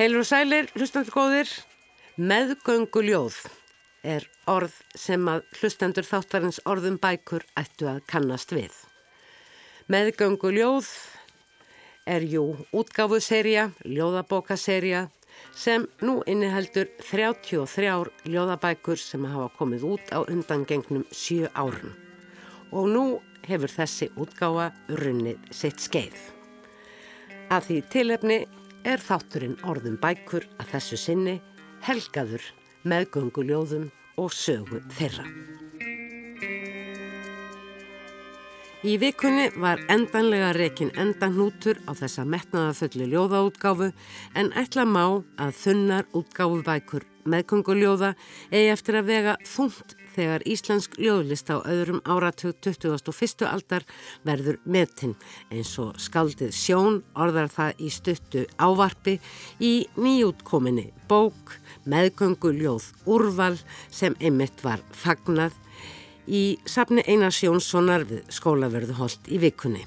Heilur og sælir, hlustandur góðir, meðgönguljóð er orð sem að hlustandur þáttarins orðum bækur ættu að kannast við. Meðgönguljóð er jú útgáfuserja, ljóðabókaserja sem nú inniheldur 33 ljóðabækur sem hafa komið út á undangengnum 7 árun og nú hefur þessi útgáfa runnið sitt skeið. Að því tilefni er þátturinn orðum bækur að þessu sinni helgaður meðgönguljóðum og sögu þeirra. Í vikunni var endanlega rekin endanhútur á þessa metnaðaföllu ljóðaútgáfu en ætla má að þunnar útgáfu bækur meðgönguljóða eigi eftir að vega þungt þegar íslensk ljóðlist á öðrum áratug 21. aldar verður metin eins og skaldið sjón orðar það í stuttu ávarpi í nýjútkominni bók meðgöngu ljóð úrval sem einmitt var fagnað í safni Einars Jónssonar við skólaverðuholt í vikunni.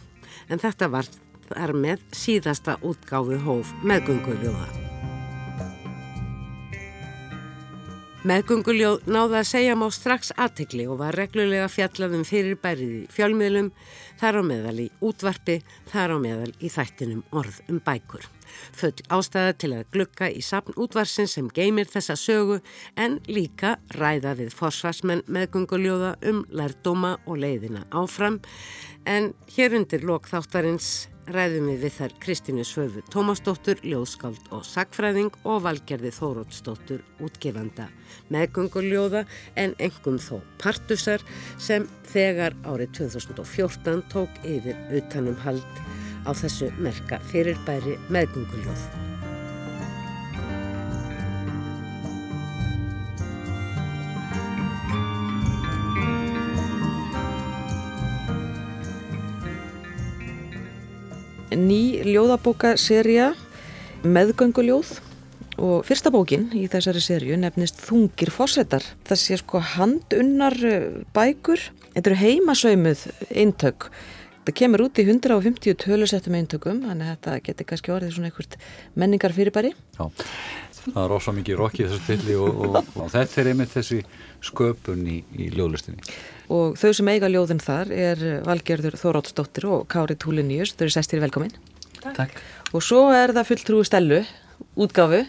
En þetta var þar með síðasta útgáfu hóf meðgöngu ljóða. Meðgönguljóð náða að segja má strax aðtegli og var reglulega fjallaðum fyrir bærið í fjölmiðlum, þar á meðal í útvarpi, þar á meðal í þættinum orð um bækur. Föll ástæða til að glukka í sapn útvarsin sem geymir þessa sögu en líka ræða við forsvarsmenn meðgönguljóða um lærdóma og leiðina áfram en hér undir lok þáttarins ræðum við við þær Kristínu Svöfu Tómasdóttur, ljóðskáld og sagfræðing og valgerði Þórótsdóttur útgefanda meðgönguljóða en engum þó partusar sem þegar árið 2014 tók yfir utanum hald á þessu merka fyrirbæri meðgönguljóð. Ný ljóðabókaserja meðgönguljóð og fyrsta bókin í þessari serju nefnist Þungir fósettar. Það sé sko handunnar eh, bækur, þetta eru heimasauðmuð eintök. Það kemur út í 150 tölusettum eintökum, þannig að þetta getur kannski orðið svona einhvert menningar fyrirbæri. Já, það er ósá mikið rokkið þessu tilli og, og, og þetta er einmitt þessi sköpun í, í ljóðlistinni. Og þau sem eiga ljóðin þar er Valgerður Þórótsdóttir og Kári Túliníus, þau eru sestir velkomin. Takk. Og svo er það fulltrúi stelu, útgáfu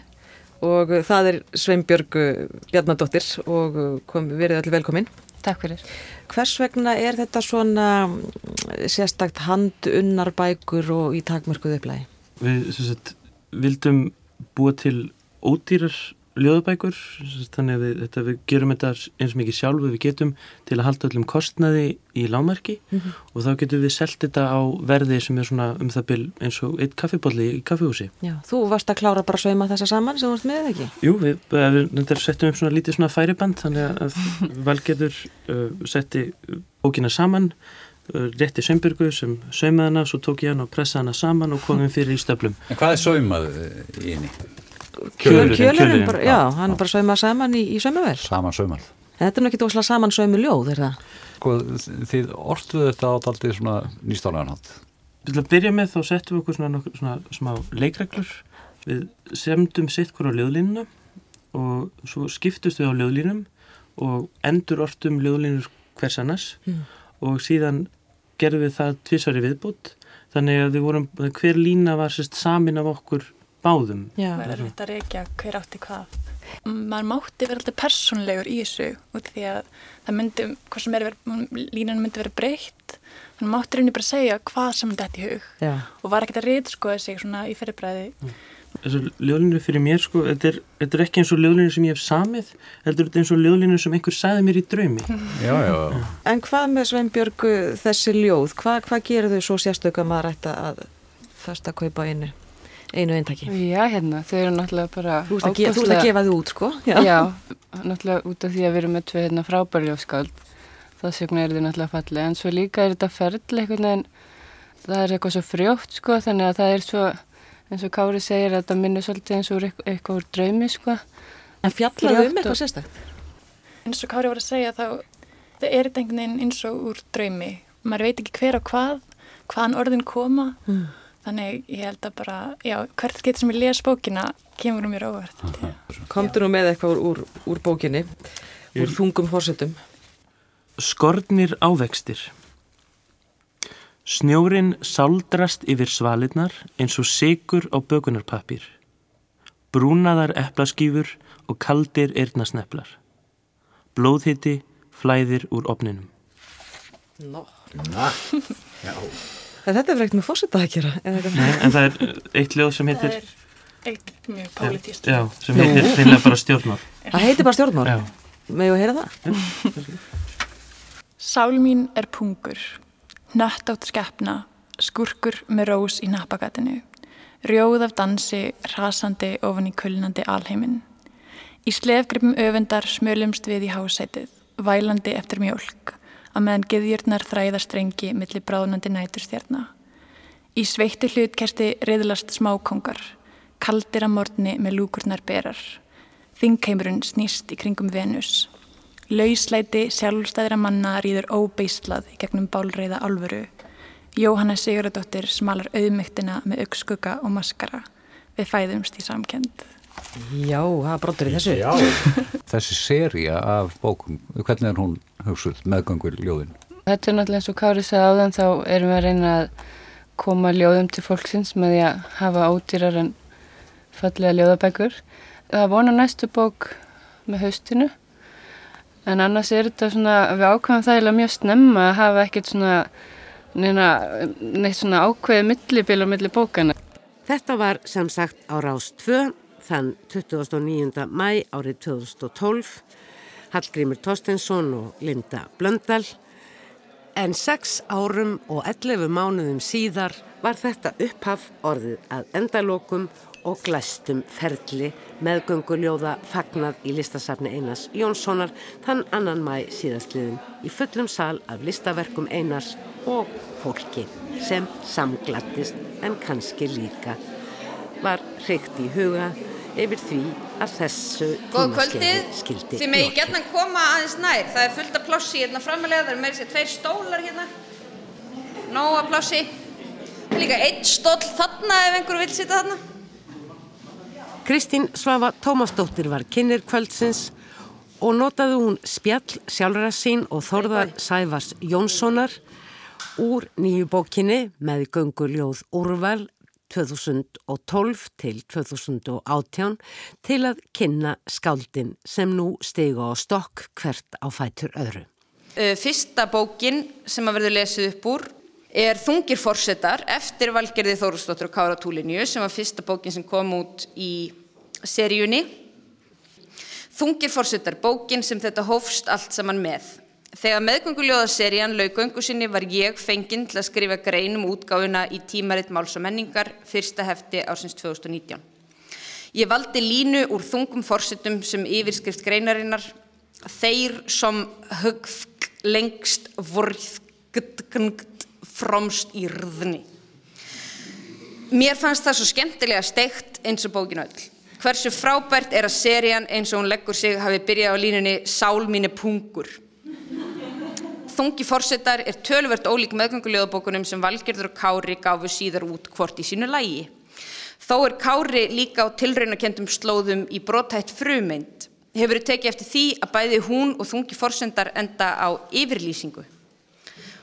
og það er Sveinbjörg Bjarnadóttir og kom, verið allir velkomin. Takk fyrir. Hvers vegna er þetta svona sérstakt handunnar bækur og í takmörkuðu upplægi? Við sagt, vildum búa til ódýrar ljóðabækur þannig að við, þetta, við gerum þetta eins mikið sjálfu við getum til að halda öllum kostnaði í lámarki mm -hmm. og þá getum við selgt þetta á verði sem er svona um það byl eins og eitt kaffibólli í kaffihúsi Já, þú varst að klára bara að sauma þessa saman sem þú varst með ekki? Jú, við, við settum upp svona lítið svona færiband þannig að valgetur uh, setti bókina saman uh, rétti Sveinbjörgu sem saumaði hana svo tók ég hana og pressaði hana saman og komum fyrir í stöflum En hvað er saumað í henni? Kjölurinn, kjölurinn bara, já, hann er bara saumað saman í, í saumavel. Saman saumal. En þetta er náttúrulega ósláð saman saumu ljóð, er það? Sko, þið ortuðu þetta á aldrei svona nýstáleganhátt. Til að byrja með þá settum við okkur svona, svona smá leikreglur. Við semdum sitt hver á ljóðlínuna og svo skiptust við á ljóðlínum og endur ortum ljóðlínur hvers annars mm. og síðan gerðum við það tvísari viðbútt þannig að við vorum, hver lína var sérst samin af okkur báðum. Það er verið að reykja hver átti hvað. Maður mátti vera alltaf personlegur í þessu út því að það myndi, hvað sem er, línan myndi vera breytt. Þannig mátti reyni bara segja hvað sem þetta í hug Já. og var ekkert að reyðskoða sig svona í fyrirbræði. Mm. Þessu ljóðlinu fyrir mér sko, þetta er, þetta er ekki eins og ljóðlinu sem ég hef samið, þetta er eins og ljóðlinu sem einhver sagði mér í draumi. Já, já, já. En hvað með Sveinbjörgu þessi ljóð, hvað, hvað gerir þau svo sérstöku að ætti að fasta kaupa einu? Einu eintaki. Já, hérna, þau eru náttúrulega bara Þú ert að, ge að gefa þau út, sko. Já. Já, náttúrulega út af því að við erum með tvei hérna, frábærljófskáld, þess vegna er þau náttúrulega fallið, en svo líka er þetta ferðli einhvern veginn, það er eitthvað svo frjótt, sko, þannig að það er svo, eins og Kári segir að það minnur svolítið eins og eitthvað úr draumi, sko. En fjallaðu um eitthvað sérstaklega? Eins og Kári var að segja þá, það er þetta einhvern veginn eins og úr draumi, maður veit ekki hver og hvað, hvaðan orðin koma, mm Þannig ég held að bara, já, hvert getur sem ég les bókina kemur um mér óvert. Komdu nú með eitthvað úr, úr, úr bókinni, úr þungum fórsetum. Skornir ávextir Snjórin saldrast yfir svalirnar eins og sigur á bökunarpappir. Brúnaðar eplaskýfur og kaldir eirnasneplar. Blóðhitti flæðir úr opninum. Nó. Na, já. Þetta er frekt með fórseta að gera. eða eitthvað. Nei, en það er uh, eitt ljóð sem Það heitir, er eitt mjög pólitíst. já, sem heitir reynilega bara stjórnmál. Það heitir bara stjórnmál. Já. Megum við heyra það? Sál mín er pungur, nött átt skeppna, skurkur með rós í nappagatinu, rjóð af dansi, rasandi ofan í kulnandi alheiminn. Í slefgripum öfundar smölumst við í hásætið, vælandi eftir mjölk, að meðan geðjurnar þræða strengi millir bráðnandi næturstjarna. Í sveitti hlutkersti riðlast smákongar, kaldir að morgni með lúkurnar berar. Þingheimurinn snýst í kringum Venus. Lauslæti sjálfstæðra manna rýður óbeislað í gegnum bálreiða álfuru. Jóhanna Sigurðardóttir smalar auðmygtina með augskugga og maskara. Við fæðumst í samkend. Já, það brotur í þessu. Já, Þessi seria af bókum, hvernig er hún hugsuð meðgangur ljóðin? Þetta er náttúrulega eins og Kári sagði áðan þá erum við að reyna að koma ljóðum til fólksins með því að hafa ódýrar en fallega ljóðabækur. Það vona næstu bók með haustinu en annars er þetta svona, við ákvæmum það eiginlega mjög snemma að hafa ekkert svona neina, neitt svona ákveðið millibil og milli bókana. Þetta var sem sagt á Rás 2 þann 29. mæ árið 2012 Hallgrímur Tostensson og Linda Blöndal en sex árum og 11 mánuðum síðar var þetta upphaf orðið að endalokum og glæstum ferli meðgönguljóða fagnað í listasafni Einars Jónssonar þann annan mæ síðastliðin í fullum sal af listaverkum Einars og fólki sem samglattist en kannski líka var hreikt í huga yfir því að þessu tímaskeiði skildi þið megi lokið. gætna koma aðeins nær, það er fullt af plássi hérna framalega, það eru meira sér tveir stólar hérna, nóga plássi, líka einn stóll þarna ef einhver vil sitja þarna. Kristín Svafa Tómasdóttir var kynir kvöldsins og notaði hún spjall sjálfra sín og Þorðar Sæfars Jónssonar úr nýju bókinni með gönguljóð Úrval 2012 til 2018 til að kynna skáldin sem nú stiga á stokk hvert á fætur öðru. Uh, Fyrsta bókin sem að verður lesið upp úr er Þungir forsetar eftir Valgerði Þórustóttur og Kára Túlinju sem var fyrsta bókin sem kom út í seríunni. Þungir forsetar, bókin sem þetta hófst allt saman með. Þegar meðgönguljóðaserían lauk göngu sinni var ég fenginn til að skrifa grein um útgáfuna í tímaritt Máls og menningar fyrsta hefti ársins 2019. Ég valdi línu úr þungum forsetum sem yfirskrift greinarinnar Þeir som högfk lengst vorðgtt fromst í rðni. Mér fannst það svo skemmtilega steikt eins og bókin öll. Hversu frábært er að serían eins og hún leggur sig hafi byrjað á línunni Sál mínu pungur. Þungi forsetar er tölvert ólík meðgönguljóðabókunum sem Valgerður og Kári gafu síðar út hvort í sínu lægi. Þó er Kári líka á tilraunakendum slóðum í brotætt frumeind. Hefur þið tekið eftir því að bæði hún og þungi forsetar enda á yfirlýsingu.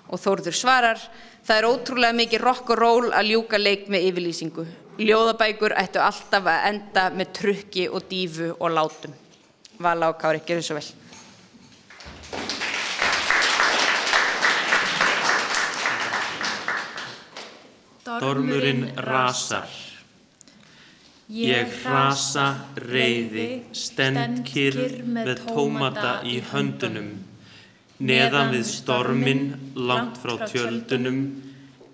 Og Þórður svarar, það er ótrúlega mikið rock og roll að ljúka leik með yfirlýsingu. Ljóðabækur ættu alltaf að enda með trukki og dífu og látum. Vala og Kári, gerðu svo vel. Dormurinn rasar. Ég hrasa reyði, stend kyrr með tómata í höndunum. Neðan við stormin, langt frá tjöldunum,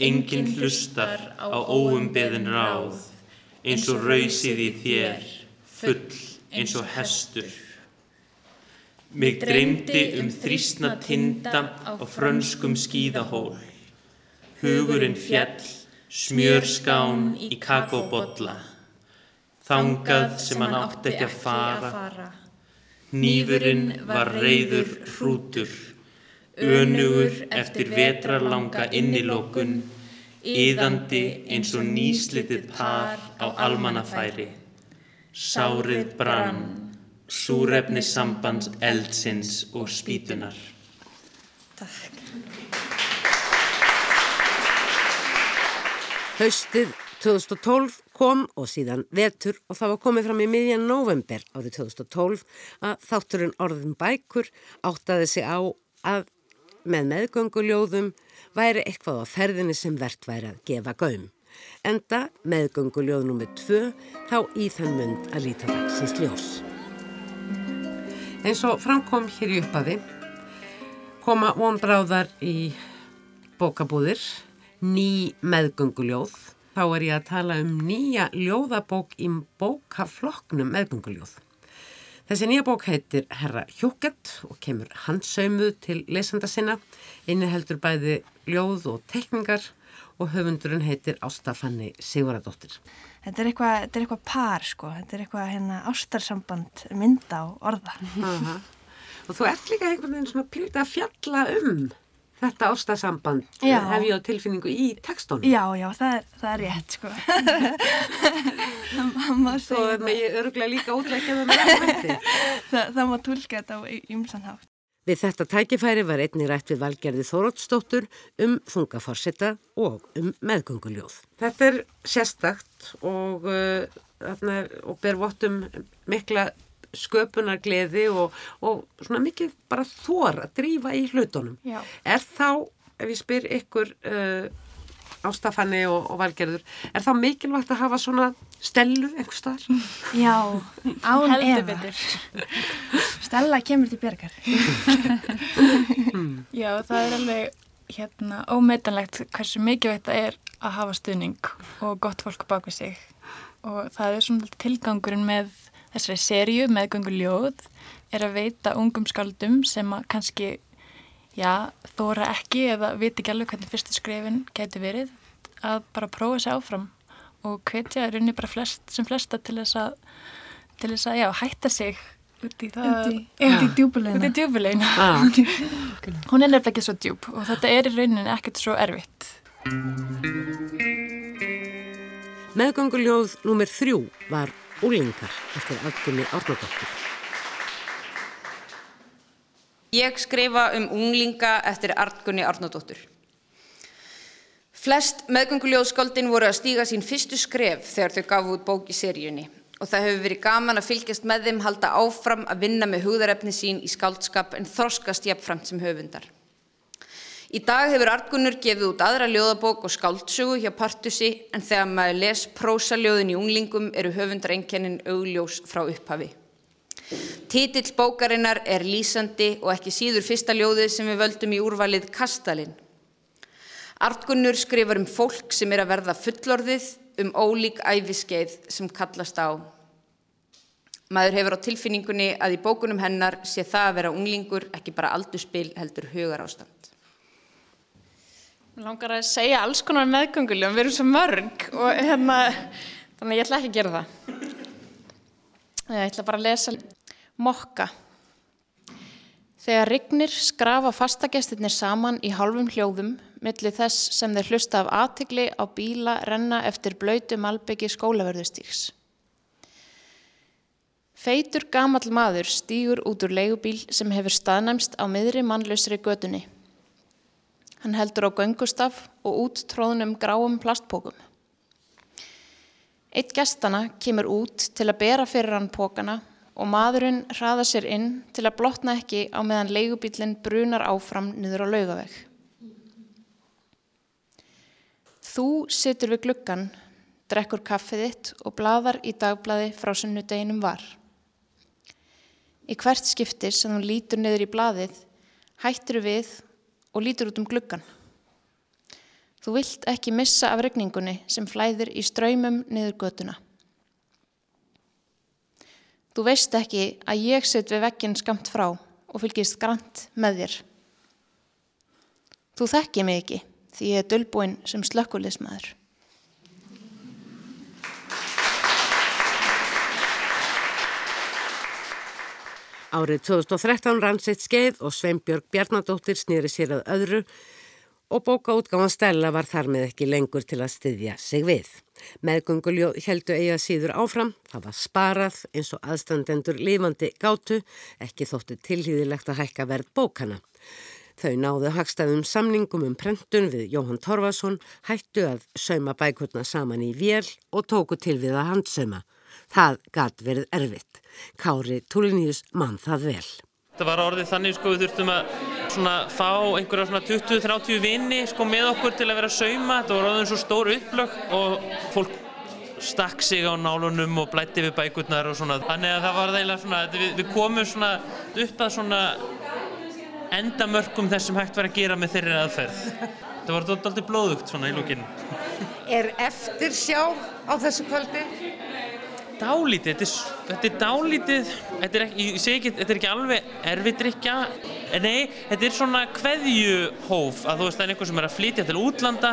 enginn hlustar á óumbeðin ráð, eins og rausið í þér, full eins og hestur. Mig dreymdi um þrýsna tinda á frönskum skíðahól. Hugurinn fjall, smjörskán í kakóbolla. Þangað sem hann átti ekki að fara. Hnífurinn var reyður hrútur. Önugur eftir vetrarlanga innilókun. Íðandi eins og nýslitið par á almannafæri. Sárið brann, súrefni sambands eldsins og spýtunar. Haustið 2012 kom og síðan vetur og það var komið fram í miðjan november árið 2012 að þátturinn orðin bækur áttaði sig á að með meðgönguljóðum væri eitthvað á ferðinni sem verðt væri að gefa gaum. Enda meðgönguljóð nummið tvö þá í þann mund að líta dagsins ljós. Eins og framkom hér í uppafi koma vonbráðar í bókabúðir ný meðgönguljóð. Þá er ég að tala um nýja ljóðabók í bókafloknum meðgönguljóð. Þessi nýja bók heitir Herra Hjókett og kemur handsauðmuð til lesanda sinna. Inni heldur bæði ljóð og tekningar og höfundurinn heitir Ástafanni Siguradóttir. Þetta er eitthvað, þetta er eitthvað par sko, þetta er eitthvað hérna ástarsamband mynda og orða. Aha. Og þú ert líka einhvern veginn svona pyrta að fjalla um þetta ástarsamband Já. hef ég á tilfinningu í tekstónu. Já, já, það er, það er rétt sko. Svo er það. ég öruglega líka útleikja það það. Það má tólka þetta á ymsanhátt. Við þetta tækifæri var einnig rætt við Valgerði Þóróttsdóttur um þungaforsetta og um meðgönguljóð. Þetta er sérstakt og, uh, og ber vottum mikla sköpunargleði og, og svona mikið bara þór að drífa í hlutunum. Já. Er þá, ef ég spyr ykkur uh, Ástafanni og, og Valgerður, er þá mikilvægt að hafa svona stellu einhver staðar? Já, án betur. Stella kemur til björgar. Já, það er alveg hérna ómetanlegt hversu mikilvægt það er að hafa stuðning og gott fólk bak við sig og það er svona tilgangurinn með þessari serju meðgöngu ljóð er að veita ungum skaldum sem að kannski já, þóra ekki eða viti ekki alveg hvernig fyrstu skrefin geti verið að bara prófa sér áfram og hvetja er unni bara flest, sem flesta til þess að til þess að já, hætta sig út í það Út í, út í djúbulegina. út í djúbulegina Ah. hún er nefnilega ekki svo djúb og þetta er í rauninni ekkert svo erfitt Meðgönguljóð númer þrjú var Úlingar eftir Algunni Árnadóttur. Ég skrifa um unglinga eftir Artgunni Arnódóttur. Flest meðgönguljóðskáldin voru að stíga sín fyrstu skref þegar þau gafu út bók í seríunni og það hefur verið gaman að fylgjast með þeim halda áfram að vinna með hugðarefni sín í skáldskap en þroskast jafnframt sem höfundar. Í dag hefur Artgunnur gefið út aðra ljóðabók og skáldsögu hjá Partusi en þegar maður les prósaljóðin í unglingum eru höfundarengkennin augljós frá upphafi. Titill bókarinnar er lýsandi og ekki síður fyrsta ljóðið sem við völdum í úrvalið Kastalinn. Artgunnur skrifar um fólk sem er að verða fullorðið um ólík æfiskeið sem kallast á. Maður hefur á tilfinningunni að í bókunum hennar sé það að vera unglingur ekki bara aldurspil heldur hugar ástand. Mér langar að segja alls konar meðgöngulegum, við erum svo mörg og hérna, þannig að ég ætla ekki að gera það. Ég ætla bara að lesa Mokka. Þegar rignir skrafa fastagestirnir saman í hálfum hljóðum milli þess sem þeir hlusta af aðtigli á bíla renna eftir blöytu malbyggi skólaverðustíks. Feitur gamall maður stýgur út úr leigubíl sem hefur staðnæmst á miðri mannlausri götunni. Hann heldur á göngustaf og út tróðnum gráum plastpókum. Eitt gestana kemur út til að bera fyrir hann pókana og maðurinn hraða sér inn til að blotna ekki á meðan leigubílinn brunar áfram niður á laugaveg. Þú situr við gluggan, drekkur kaffið þitt og bladar í dagblaði frá sunnudeginum var. Í hvert skipti sem þú lítur niður í blaðið, hættir við og lítur út um gluggan. Þú vilt ekki missa af regningunni sem flæðir í ströymum niður götuna. Þú veist ekki að ég sitt við vegginn skamt frá og fylgist grant með þér. Þú þekki mig ekki því ég er dölbúinn sem slökkulismæður. Árið 2013 rann sitt skeið og Sveinbjörg Bjarnadóttir snýri sér að öðru og bókaútgáðan Stella var þar með ekki lengur til að styðja sig við. Meðgönguljóð heldu eiga síður áfram, það var sparað eins og aðstandendur lifandi gátu, ekki þóttu tilhýðilegt að hækka verð bókana. Þau náðu hagstæðum samningum um prentun við Jóhann Torfason, hættu að sauma bækurna saman í vél og tóku til við að handsauma. Það gatt verið erfitt. Kári Túliníus mann það vel. Það var orðið þannig sko við þurftum að svona fá einhverja svona 20-30 vini sko með okkur til að vera sauma. Það var orðið svo stór upplög og fólk stakk sig á nálunum og blætti við bækurnar og svona. Þannig að það var eiginlega svona, við, við komum svona upp að svona endamörkum þess sem hægt var að gera með þeirri aðferð. Það var doldið blóðugt svona í lúkinn. Er eftir sjá á þessu kvöldi? Dálítið, þetta er, þetta er dálítið, þetta er ekki, ég segi ekki, þetta er ekki alveg erfiðdrykja, nei, þetta er svona kveðjuhóf að þú veist það er einhver sem er að flytja til útlanda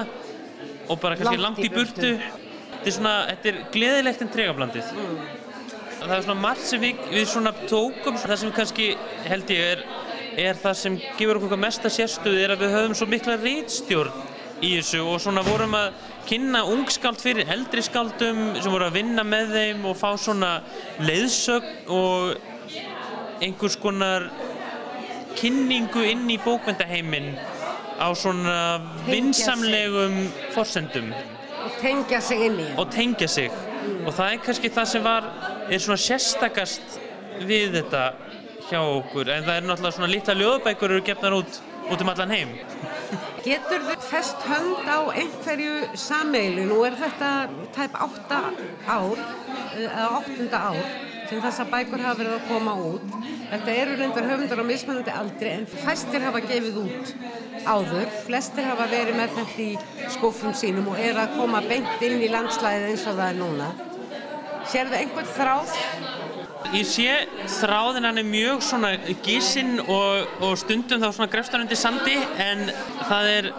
og bara kannski langt, í burtu. Þetta er svona, þetta er gleðilegt en tregablandið. Mm. Það er svona margt sem við, við svona tókum, það sem kannski held ég er, er það sem gefur okkur mesta sérstöði er að við höfum svo mikla rítstjórn í þessu og svona vorum að kynna ungskáld fyrir eldri skáldum sem voru að vinna með þeim og fá svona leiðsögn og einhvers konar kynningu inn í bókmyndaheimin á svona vinsamlegum forsendum. Og tengja sig inn í. Og tengja sig. Mm. og það er kannski það sem var er svona sérstakast við þetta hjá okkur. En það er náttúrulega svona lítla ljóðbækur eru gefnar út út um allan heim Getur þið fest hönd á einhverju sameilu? Nú er þetta tæp 8 ár, eða 8. ár sem þessa bækur hafa verið að koma út. Þetta eru reyndar höfundar á mismunandi aldri en fæstir hafa gefið út áður. Flestir hafa verið með þetta í skófum sínum og er að koma beint inn í landslæðið eins og það er núna. Sér þið einhvern þráð? Ég sé þráðin hann er mjög svona gísinn og, og stundum þá svona grefstar undir sandi en það er,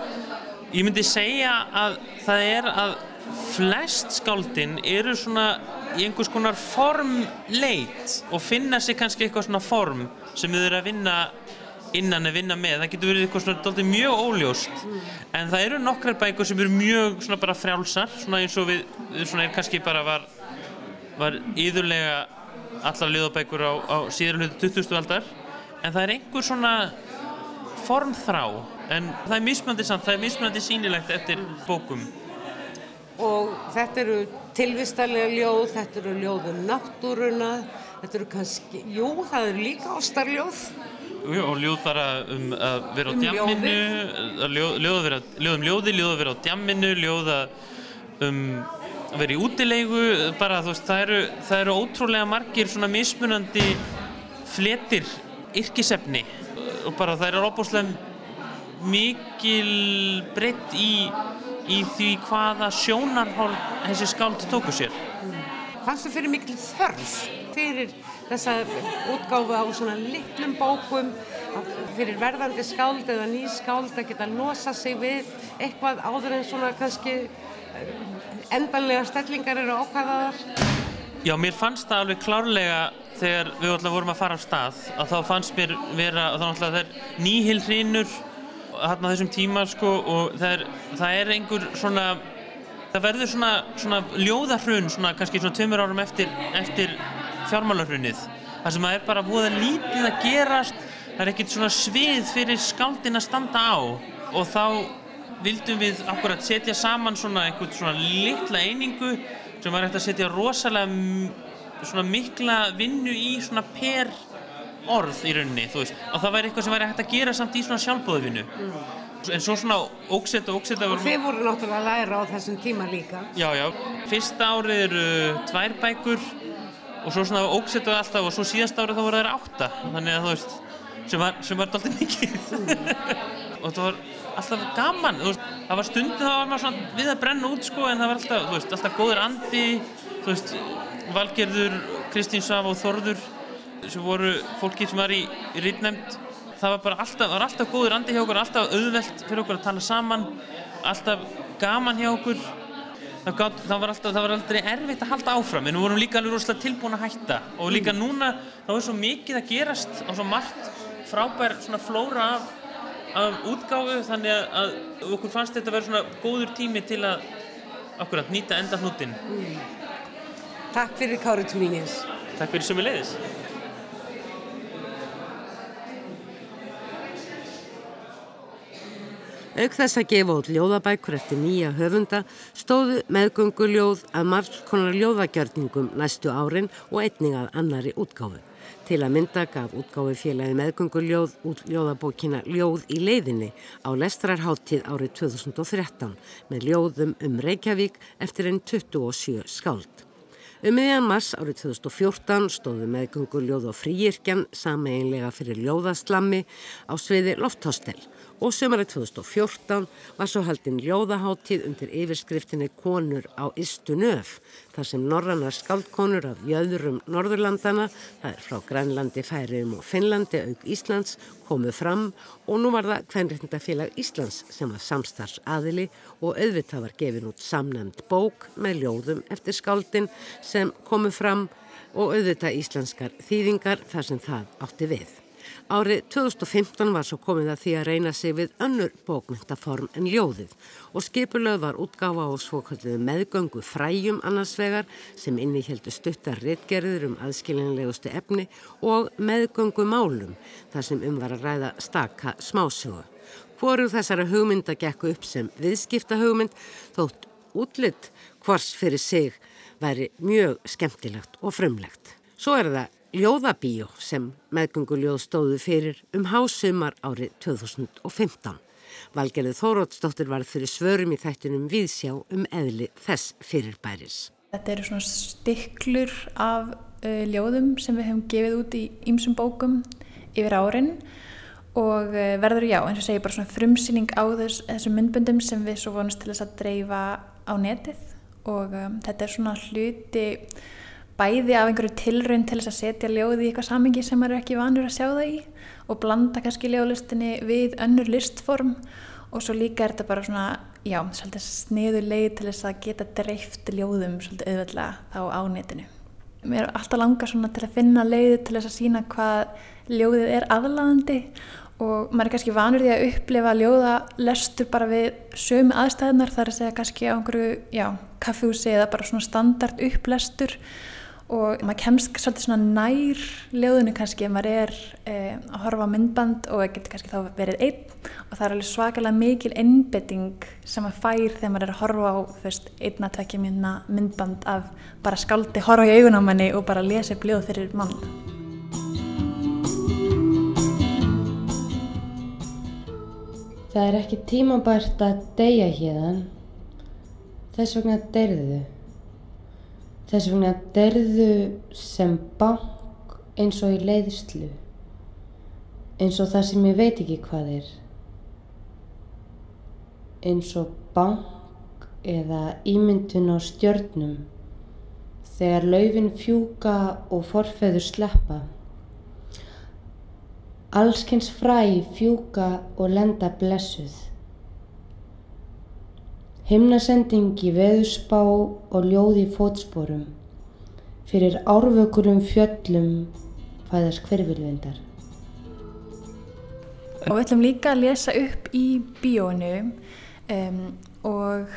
ég myndi segja að það er að flest skáldin eru svona í einhvers konar formleit og finna sig kannski eitthvað svona form sem þau eru að vinna innan að vinna með, það getur verið eitthvað svona doldið mjög óljóst mm. en það eru nokkrar bækur sem eru mjög svona bara frjálsar svona eins og við, svona er kannski bara var, var íðurlega allar liðabækur á, á síður hlutu 20. aldar en það er einhver svona formþrá en það er mismöndi samt, það er mismöndi sínilegt eftir bókum. Og þetta eru tilvistalega ljóð, þetta eru ljóð um náttúruna þetta eru kannski, jú það eru líka ástarljóð. Jú, og ljóð bara um að vera á um djamminu ljóð, ljóð, vera, ljóð um ljóði, ljóð að vera á djamminu ljóð um að vera í útilegu bara þú veist það eru, það eru ótrúlega margir svona mismunandi fletir yrkisefni og bara það eru óbúslega mikil breytt í, í því hvaða sjónarhórn þessi skáld tóku sér. Fannst þú fyrir mikil þörf fyrir þessa útgáfu á svona litlum bókum fyrir verðandi skáld eða ný skáld að geta losa sig við eitthvað áður en svona kannski endanlega stellingar eru ákvæðaðar? Já, mér fannst það alveg klárlega þegar við alltaf vorum að fara á stað að þá fannst mér vera að það er nýhil hrínur hérna þessum tíma sko og það er, það er einhver svona það verður svona, svona ljóðahrun svona kannski svona tveimur árum eftir, eftir fjármálarhrunnið þar sem það er bara búið að lítið að gerast það er ekkert svona svið fyrir skáldin að standa á og þá vildum við akkurat setja saman svona einhvern svona litla einingu sem var hægt að setja rosalega svona mikla vinnu í svona per orð í rauninni, þú veist, og það væri eitthvað sem væri hægt að gera samt í svona sjálfbóðvinnu mm. en svo svona ógsetta og ógsetta og þið voru náttúrulega að læra á þessum tíma líka. Já, já, fyrsta árið eru tvær bækur og svo svona ógsetta alltaf og svo síðast árið þá voru það átta. Þannig að þú veist, sem var, var doldið mikið. Mm. og það var alltaf gaman, veist, það var stundu þá var maður svona við að brenna út sko en það var alltaf, veist, alltaf góður andi þú veist, Valgerður Kristín Saf og Þorður sem voru fólki sem var í, í rítnæmt það var bara alltaf, var alltaf góður andi hjá okkur alltaf auðvelt fyrir okkur að tala saman alltaf gaman hjá okkur það, gat, það var alltaf, það var aldrei erfitt að halda áfram en við vorum líka alveg rosalega tilbúin að hætta og líka mm. núna þá er svo mikið að gerast og svo margt frábær svona flóra af af útgáfu þannig að, okkur fannst þetta að vera svona góður tími til að okkur að nýta enda hnutin. Takk fyrir Kári Túningins. Takk fyrir sömu leiðis. Auk þess að gefa út ljóðabækur eftir nýja höfunda stóðu meðgönguljóð að margs konar ljóðagjörningum næstu árin og einning að annari útgáfu. Til að mynda gaf útgáfi félagi meðgönguljóð út ljóðabókina Ljóð í leiðinni á Lestrarháttíð árið 2013 með ljóðum um Reykjavík eftir einn 27 skáld. Um miðjan mars árið 2014 stóðu meðgönguljóð og fríirkjan sameinlega fyrir ljóðaslammi á sviði Lofthostel og sömarið 2014 var svo haldinn ljóðaháttíð undir yfirskriftinni Konur á Istu Nöf þar sem norrannar skaldkonur af jöðurum Norðurlandana, það er frá Grænlandi, Færiðum og Finnlandi auk Íslands, komu fram og nú var það Kvenréttindafélag Íslands sem var samstarfsaðili og auðvitað var gefin út samnæmt bók með ljóðum eftir skaldin sem komu fram og auðvitað íslenskar þýðingar þar sem það átti við. Árið 2015 var svo komið að því að reyna sig við önnur bókmyndaform en ljóðið og skipulöð var útgáfa á svokalluðu meðgöngu fræjum annarsvegar sem innihjeldu stuttar rittgerður um aðskilinlegustu efni og meðgöngu málum þar sem um var að ræða staka smásögu. Hvoru þessara hugmynda gekku upp sem viðskipta hugmynd þótt útlitt hvors fyrir sig væri mjög skemmtilegt og frumlegt. Svo er það ljóðabíó sem meðgönguljóð stóðu fyrir um hásumar árið 2015. Valgerið Þórótsdóttir var fyrir svörum í þættinum viðsjá um eðli þess fyrirbæris. Þetta eru svona stiklur af uh, ljóðum sem við hefum gefið út í ýmsum bókum yfir árin og uh, verður já, eins og segi bara svona frumsýning á þess, þessum myndböndum sem við svo vonast til þess að dreifa á netið og um, þetta er svona hluti bæði af einhverju tilraun til þess að setja ljóði í eitthvað samingi sem maður er ekki vanur að sjá það í og blanda kannski ljóðlistinni við önnur listform og svo líka er þetta bara svona, já, svolítið sniður leið til þess að geta dreift ljóðum svolítið auðvöldlega þá á netinu. Mér er alltaf langa svona til að finna leiði til þess að sína hvað ljóðið er aðlaðandi og maður er kannski vanur því að upplifa ljóðalestur bara við sömu aðstæðunar þar að segja kannski á einhverju, já, kaffjúsi eða bara svona standard upplestur og maður kemst svolítið svona nær ljóðinu kannski ef maður er eh, að horfa á myndband og getur kannski þá verið einn og það er alveg svakalega mikil innbytting sem maður fær þegar maður er að horfa á fyrst einna tvekja mínuna myndband af bara skaldi horfa í augun á manni og bara lesa upp ljóð fyrir mann. Það er ekki tímabært að deyja hérðan, þess vegna deyrðu. Þess vegna derðu sem bank eins og í leiðslu, eins og það sem ég veit ekki hvað er. Eins og bank eða ímyndun á stjörnum þegar laufin fjúka og forfeður sleppa. Allskens fræ fjúka og lenda blessuð. Himnasending í veðusspá og ljóði fótsporum. Fyrir árvökulum fjöllum fæðast hverfylvindar. Og við ætlum líka að lesa upp í bíónu um, og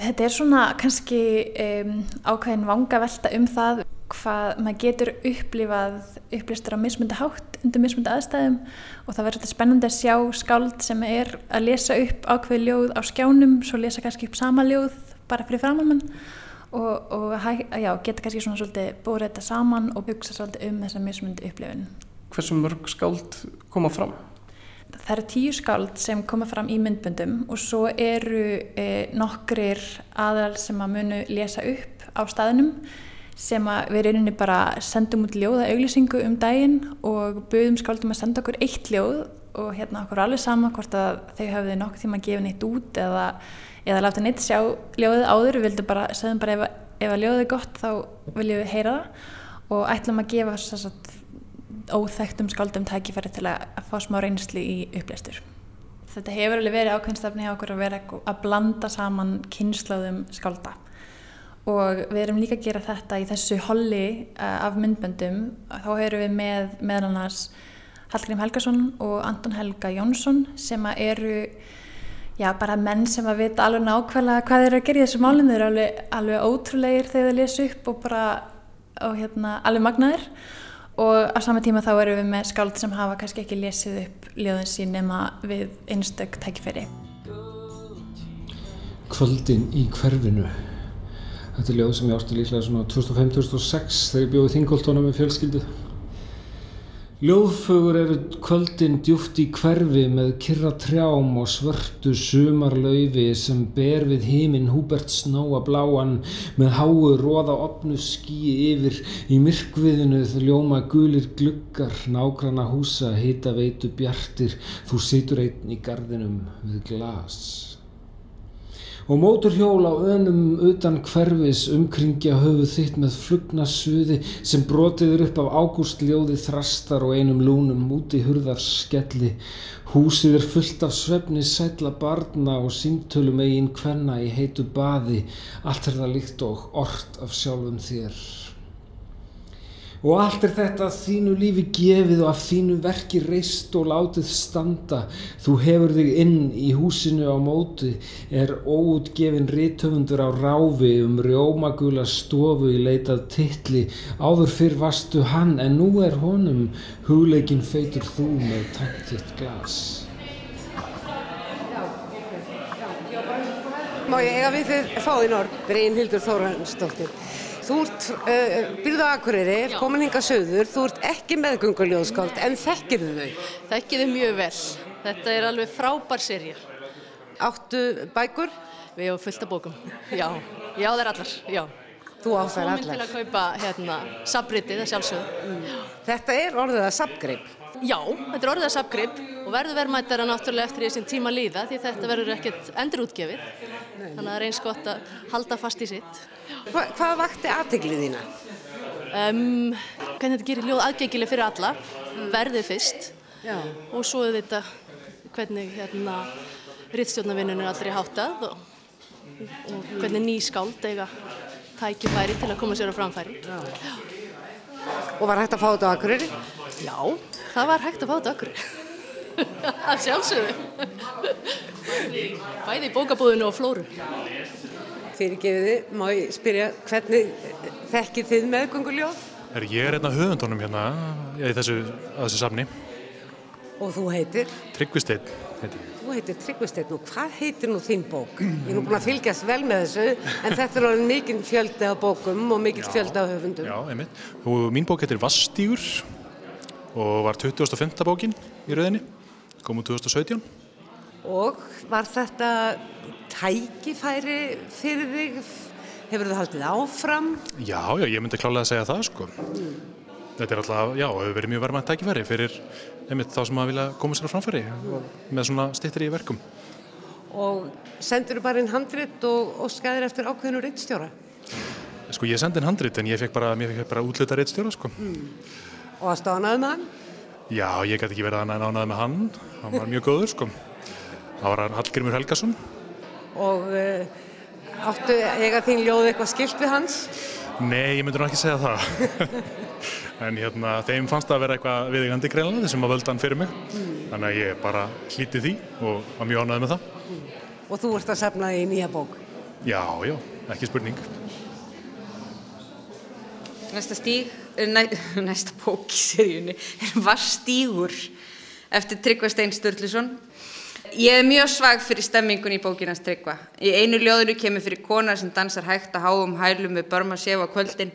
þetta er svona kannski um, ákveðin vanga velta um það hvað maður getur upplifað upplýstur á mismundi hátt undir mismundi aðstæðum og það verður spennandi að sjá skáld sem er að lesa upp ákveði ljóð á skjánum svo lesa kannski upp sama ljóð bara fyrir framann og, og já, geta kannski svona svolítið búið þetta saman og byggsa svolítið um þessa mismundi upplifun. Hversu mörg skáld koma fram? Það eru tíu skáld sem koma fram í myndbundum og svo eru eh, nokkrir aðal sem að munu lesa upp á staðinum sem við reyninni bara sendum út ljóða auglýsingu um daginn og buðum skáldum að senda okkur eitt ljóð og hérna okkur alveg sama hvort að þau hafði nokkuð tíma að gefa neitt út eða, eða láta neitt sjá ljóðið áður, við vildum bara, segðum bara ef, ef að ljóðið er gott þá viljum við heyra það. Og ætlum að gefa sagt, óþægtum skáldum tækifæri til að, að fá smá reynsli í upplæstur. Þetta hefur alveg verið ákveðnstafni hjá okkur að vera að blanda saman kynnslóðum skálda og við erum líka að gera þetta í þessu holli uh, af myndböndum. Þá erum við með meðal annars Hallgrím Helgason og Anton Helga Jónsson sem eru já, bara menn sem að vita alveg nákvæmlega hvað þeir eru að gera í þessu málinn, þeir eru alveg, alveg ótrúlegir þegar þeir lesa upp og bara og, hérna, alveg magnaðir. Og á sama tíma þá erum við með skáld sem hafa kannski ekki lesið upp ljóðin sín nema við einstök tækifæri. Kvöldin í hverfinu Þetta er ljóð sem ég átti líklega svona 2005-2006 þegar ég bjóði þingoltóna með fjölskyldu. Ljóðfögur eru kvöldin djúft í hverfi með kyrra trjám og svörtu sumarlaufi sem ber við híminn Húbert Snóa bláan með háu róða opnu skíi yfir. Í myrkviðinu þau ljóma gulir gluggar nágrana húsa hita veitu bjartir. Þú situr einn í gardinum við glas og móturhjól á önum utan hverfis umkringja höfuð þitt með flugna suði sem brotiður upp af ágústljóði þrastar og einum lúnum úti hurðar skelli. Húsið er fullt af svefni sætla barna og símtölum eigin kvenna í heitu baði. Allt er það líkt og orrt af sjálfum þér. Og allt er þetta að þínu lífi gefið og af þínu verki reist og látið standa. Þú hefur þig inn í húsinu á móti, er óutgefin rítöfundur á ráfi um rjómagula stofu í leitað titli. Áður fyrr vastu hann en nú er honum hugleikin feitur þú með tantitt glas. Má ég eiga við þið fáðin orð, Brynhildur Þóransdóttir. Þú ert uh, byrðu aðkuriri, komin hinga söður, þú ert ekki meðgönguljóðskáld en þekkir þau? Þekkir þau mjög vel. Þetta er alveg frábær serja. Áttu bækur? Við hefum fullt af bókum, já. Já, það er allar, já. Þú átt þær allar? Svo minn til að kaupa hérna, sabritið, það sjálfsögðu. Mm. Þetta er orðið að sabgrip? Já, þetta er orðið að sabgrip og verður verðmættara náttúrulega eftir því sem tíma líða því þetta verður ekkert endurútgefið. Þannig að það er eins gott að halda fast í sitt. Hva, hvað vakti aðteglið þína? Um, hvernig þetta gerir ljóð aðgengileg fyrir alla, verðið fyrst Já. og svo er þetta hvernig hérna, rittstjórnavinnun er allri háttað og, og hvernig ný skáld eiga tækifæri til að koma sér á framfæri. Já. Og var hægt að fá þetta á Akureyri? Já, það var hægt að fá þetta á Akureyri. Það sjálfsögðu. Bæði í bókabúðinu og flóru. Fyrirgefiði, má ég spyrja hvernig þekkið þið meðgönguljóð? Er ég er einna höfundunum hérna í þessu, þessu safni. Og þú heitir? Tryggvisteinn heitir. Þú heitir Tryggvisteinn og hvað heitir nú þín bók? Ég er nú búin að fylgjast vel með þessu en þetta er alveg mikinn fjöldi af bókum og mikinn fjöldi af höfundum. Já, einmitt. Og mín bók heitir Vastígur og var 2005. bókin í rauðinni, kom úr 2017. Og var þetta tækifæri fyrir þig? Hefur þú haldið áfram? Já, já, ég myndi klálega að segja það, sko. Mm. Þetta er alltaf, já, hefur verið mjög verðmænt tækifæri fyrir einmitt þá sem að vilja koma sér á framfæri með svona stittir í verkum. Og sendur þú bara inn handrit og, og skæðir eftir ákveðinu reittstjóra? Sko, ég sendi inn handrit en ég fekk bara, bara útluta reittstjóra, sko. Mm. Og að stánaði með hann? Já, ég gæti ekki verið að nánaði með hann. Hann var mjög góður, sko. Það var Hallgrimur Helgason. Og uh, áttu eiga þín ljóð eitthvað skilt við hans? Nei, ég myndi nú ekki segja það. en hérna, þeim fannst það að vera eitthvað viðegandi greinlega þessum að völda hann fyrir mig. Mm. Þannig að ég bara hlíti því og var mjög ánæðið með það. Mm. Og þú ert að sefna í nýja bók? Já, já, ekki spurning. Næsta stíg, næ, næsta bók í seríunni er Vastígur eftir Tryggva Steinn Sturluson. Ég er mjög svag fyrir stemmingun í bókinans Tryggva. Í einu ljóðinu kemur fyrir konar sem dansar hægt að háum hælum við börma séf á kvöldin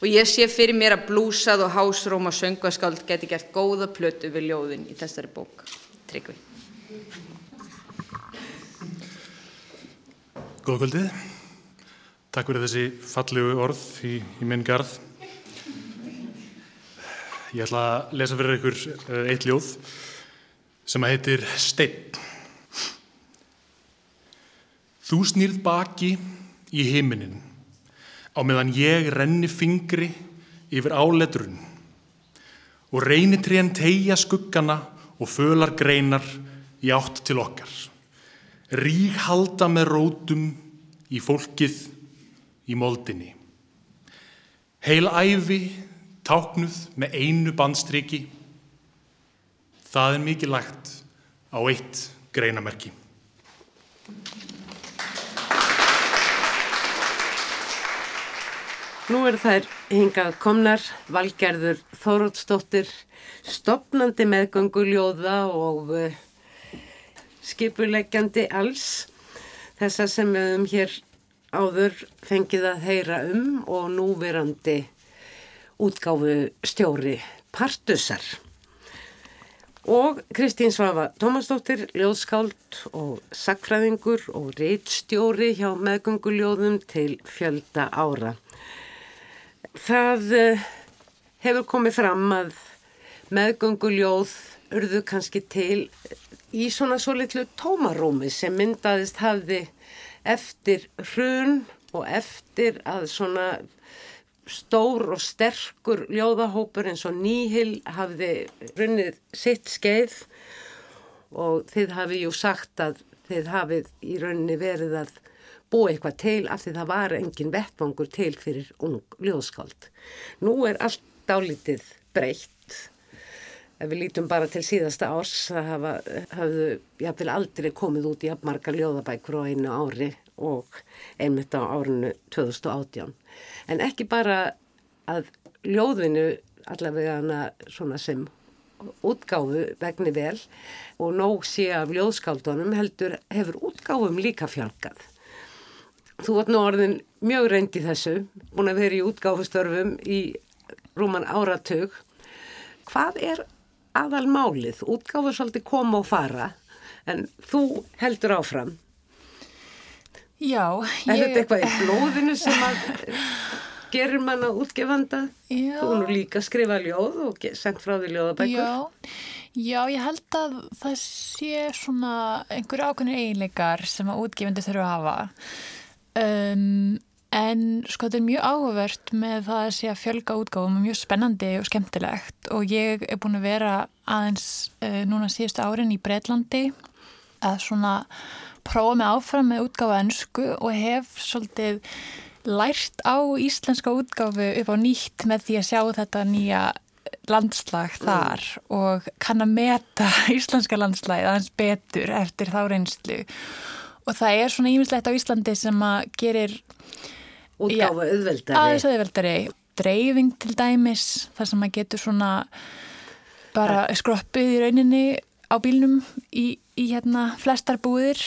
og ég sé fyrir mér að blúsað og hásróma söngvaskáld geti gert góða plötu við ljóðin í þessari bók. Tryggvi. Góða kvöldið. Takk fyrir þessi fallegu orð í, í minn garð. Ég ætla að lesa fyrir ykkur uh, eitt ljóð sem að heitir Steinn. Þú snýrð baki í heiminin á meðan ég renni fingri yfir áletrun og reynitrén tegja skuggana og fölar greinar í átt til okkar. Rík halda með rótum í fólkið í moldinni. Heil æfi táknuð með einu bandstriki Það er mikið lagt á eitt greinamerki. Nú er þær hingað komnar Valgerður Þórótsdóttir, stopnandi meðgönguljóða og uh, skipuleggjandi alls. Þessa sem við höfum hér áður fengið að heyra um og núverandi útgáfu stjóri Partusar. Og Kristín Svafa Tómasdóttir, ljóðskáld og sagfræðingur og reitstjóri hjá meðgönguljóðum til fjölda ára. Það uh, hefur komið fram að meðgönguljóð urðu kannski til í svona svo litlu tómarúmi sem myndaðist hafði eftir hrun og eftir að svona stór og sterkur ljóðahópur eins og nýhil hafði runnið sitt skeið og þið hafið jú sagt að þið hafið í rauninni verið að búa eitthvað til af því það var engin vettvangur til fyrir ung ljóðskáld. Nú er allt dálítið breytt. Ef við lítum bara til síðasta árs, það hafa, hafðu jáfnvel aldrei komið út í marga ljóðabækur á einu ári og einmitt á árinu 2018. En ekki bara að ljóðinu allavega hana svona sem útgáfu vegni vel og nóg sé af ljóðskáldunum heldur hefur útgáfum líka fjálkað. Þú vart nú orðin mjög reynd í þessu, búin að vera í útgáfustörfum í rúman áratug. Hvað er aðal málið? Útgáfu svolítið koma og fara, en þú heldur áfram. Já. Er ég... þetta eitthvað í blóðinu sem að gerir manna útgefanda? Já. Þú nú líka skrifa ljóð og sendt frá því ljóðabækur. Já. Já, ég held að það sé svona einhverju ákveðinu eiginleikar sem að útgefandi þurfa að hafa. Um, en sko þetta er mjög áhugavert með það að sé að fjölga útgáfum og mjög spennandi og skemmtilegt og ég er búin að vera aðeins uh, núna síðustu árin í Breitlandi að svona prófa mig áfram með útgáfa ennsku og hef svolítið lært á íslenska útgáfu upp á nýtt með því að sjá þetta nýja landslag þar mm. og kann að meta íslenska landslagið aðeins betur eftir þá reynslu. Og það er svona ímislegt á Íslandi sem að gerir útgáfa auðveldari. aðeins auðveldari. Dreifing til dæmis þar sem að getur svona bara skroppið í rauninni á bílnum í, í hérna flestar búðir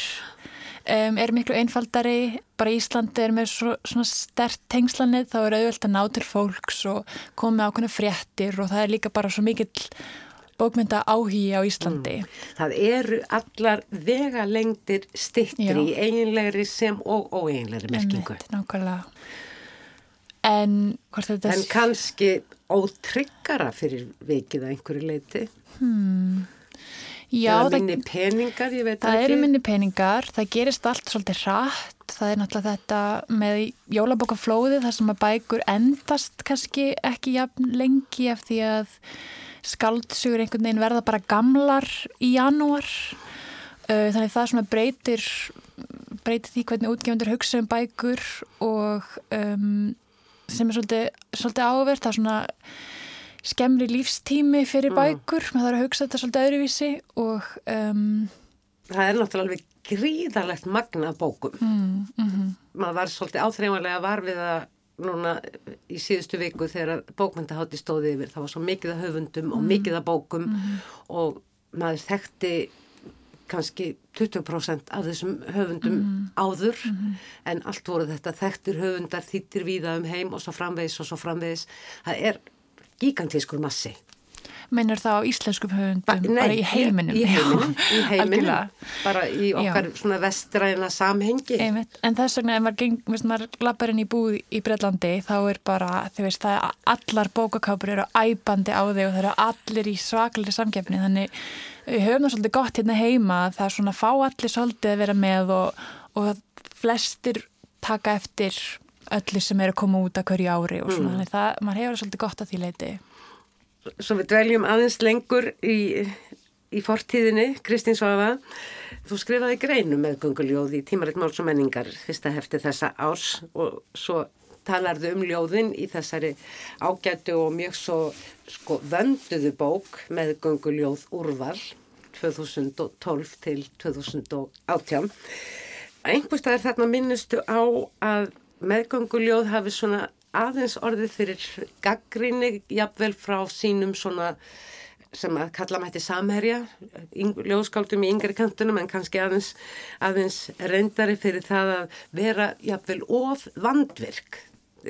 um, er miklu einfaldari bara Íslandi er með svo, svona stert tengslanið þá er auðvelt að ná til fólks og koma ákveðna fréttir og það er líka bara svo mikill bókmynda áhí á Íslandi. Mm. Það eru allar vega lengtir stittri í eiginlegri sem og óeiginlegri merkingu. Ennett, nákvæmlega. En, en kannski ótryggara fyrir vikið að einhverju leiti. Hmm. Já, það er minni peningar, ég veit það ekki. Það eru minni peningar, það gerist allt svolítið rætt. Það er náttúrulega þetta með jólabokaflóði þar sem að bækur endast kannski ekki jafn lengi eftir því að skaldsugur einhvern veginn verða bara gamlar í janúar uh, þannig það svona breytir breytir því hvernig útgefundur hugsa um bækur og um, sem er svolítið, svolítið áverð það er svona skemmri lífstími fyrir mm. bækur maður þarf að hugsa þetta svolítið öðruvísi og um, það er náttúrulega alveg gríðarlegt magna bókum mm, -hmm. maður var svolítið áþreifanlega var við að núna í síðustu viku þegar bókmyndahátti stóði yfir það var svo mikið að höfundum og mm. mikið að bókum mm. og maður þekkti kannski 20% af þessum höfundum mm. áður mm. en allt voru þetta þekktir höfundar þýttir víða um heim og svo framvegis og svo framvegis það er gigantískur massi Meinar það á íslenskum höfundum ba nei, bara í heiminum? Í heiminum, í heiminum bara í okkar Já. svona vestræna samhengi. Einmitt. En þess vegna ef maður, geng, maður lappar inn í búð í Breitlandi þá er bara, þau veist, það er allar bókakápur eru æbandi á þig og það eru allir í svaklega samgefni þannig höfum það svolítið gott hérna heima það er svona fá allir svolítið að vera með og, og flestir taka eftir öllu sem eru að koma út að hverju ári og svona, mm. þannig það, maður hefur svolítið gott að því leiti svo við dveljum aðeins lengur í, í fortíðinni, Kristín Svafa þú skrifaði greinu með gunguljóð í tímaritt máls og menningar fyrsta hefti þessa árs og svo talarðu um ljóðin í þessari ágættu og mjög svo sko vönduðu bók með gönguljóð úrval 2012 til 2018. Einhverstað er þarna minnustu á að meðgönguljóð hafi svona aðeins orðið fyrir gaggrinni jafnvel frá sínum svona sem að kalla mætti samherja ljóðskáldum í yngri kantunum en kannski aðeins, aðeins reyndari fyrir það að vera jafnvel of vandvirk.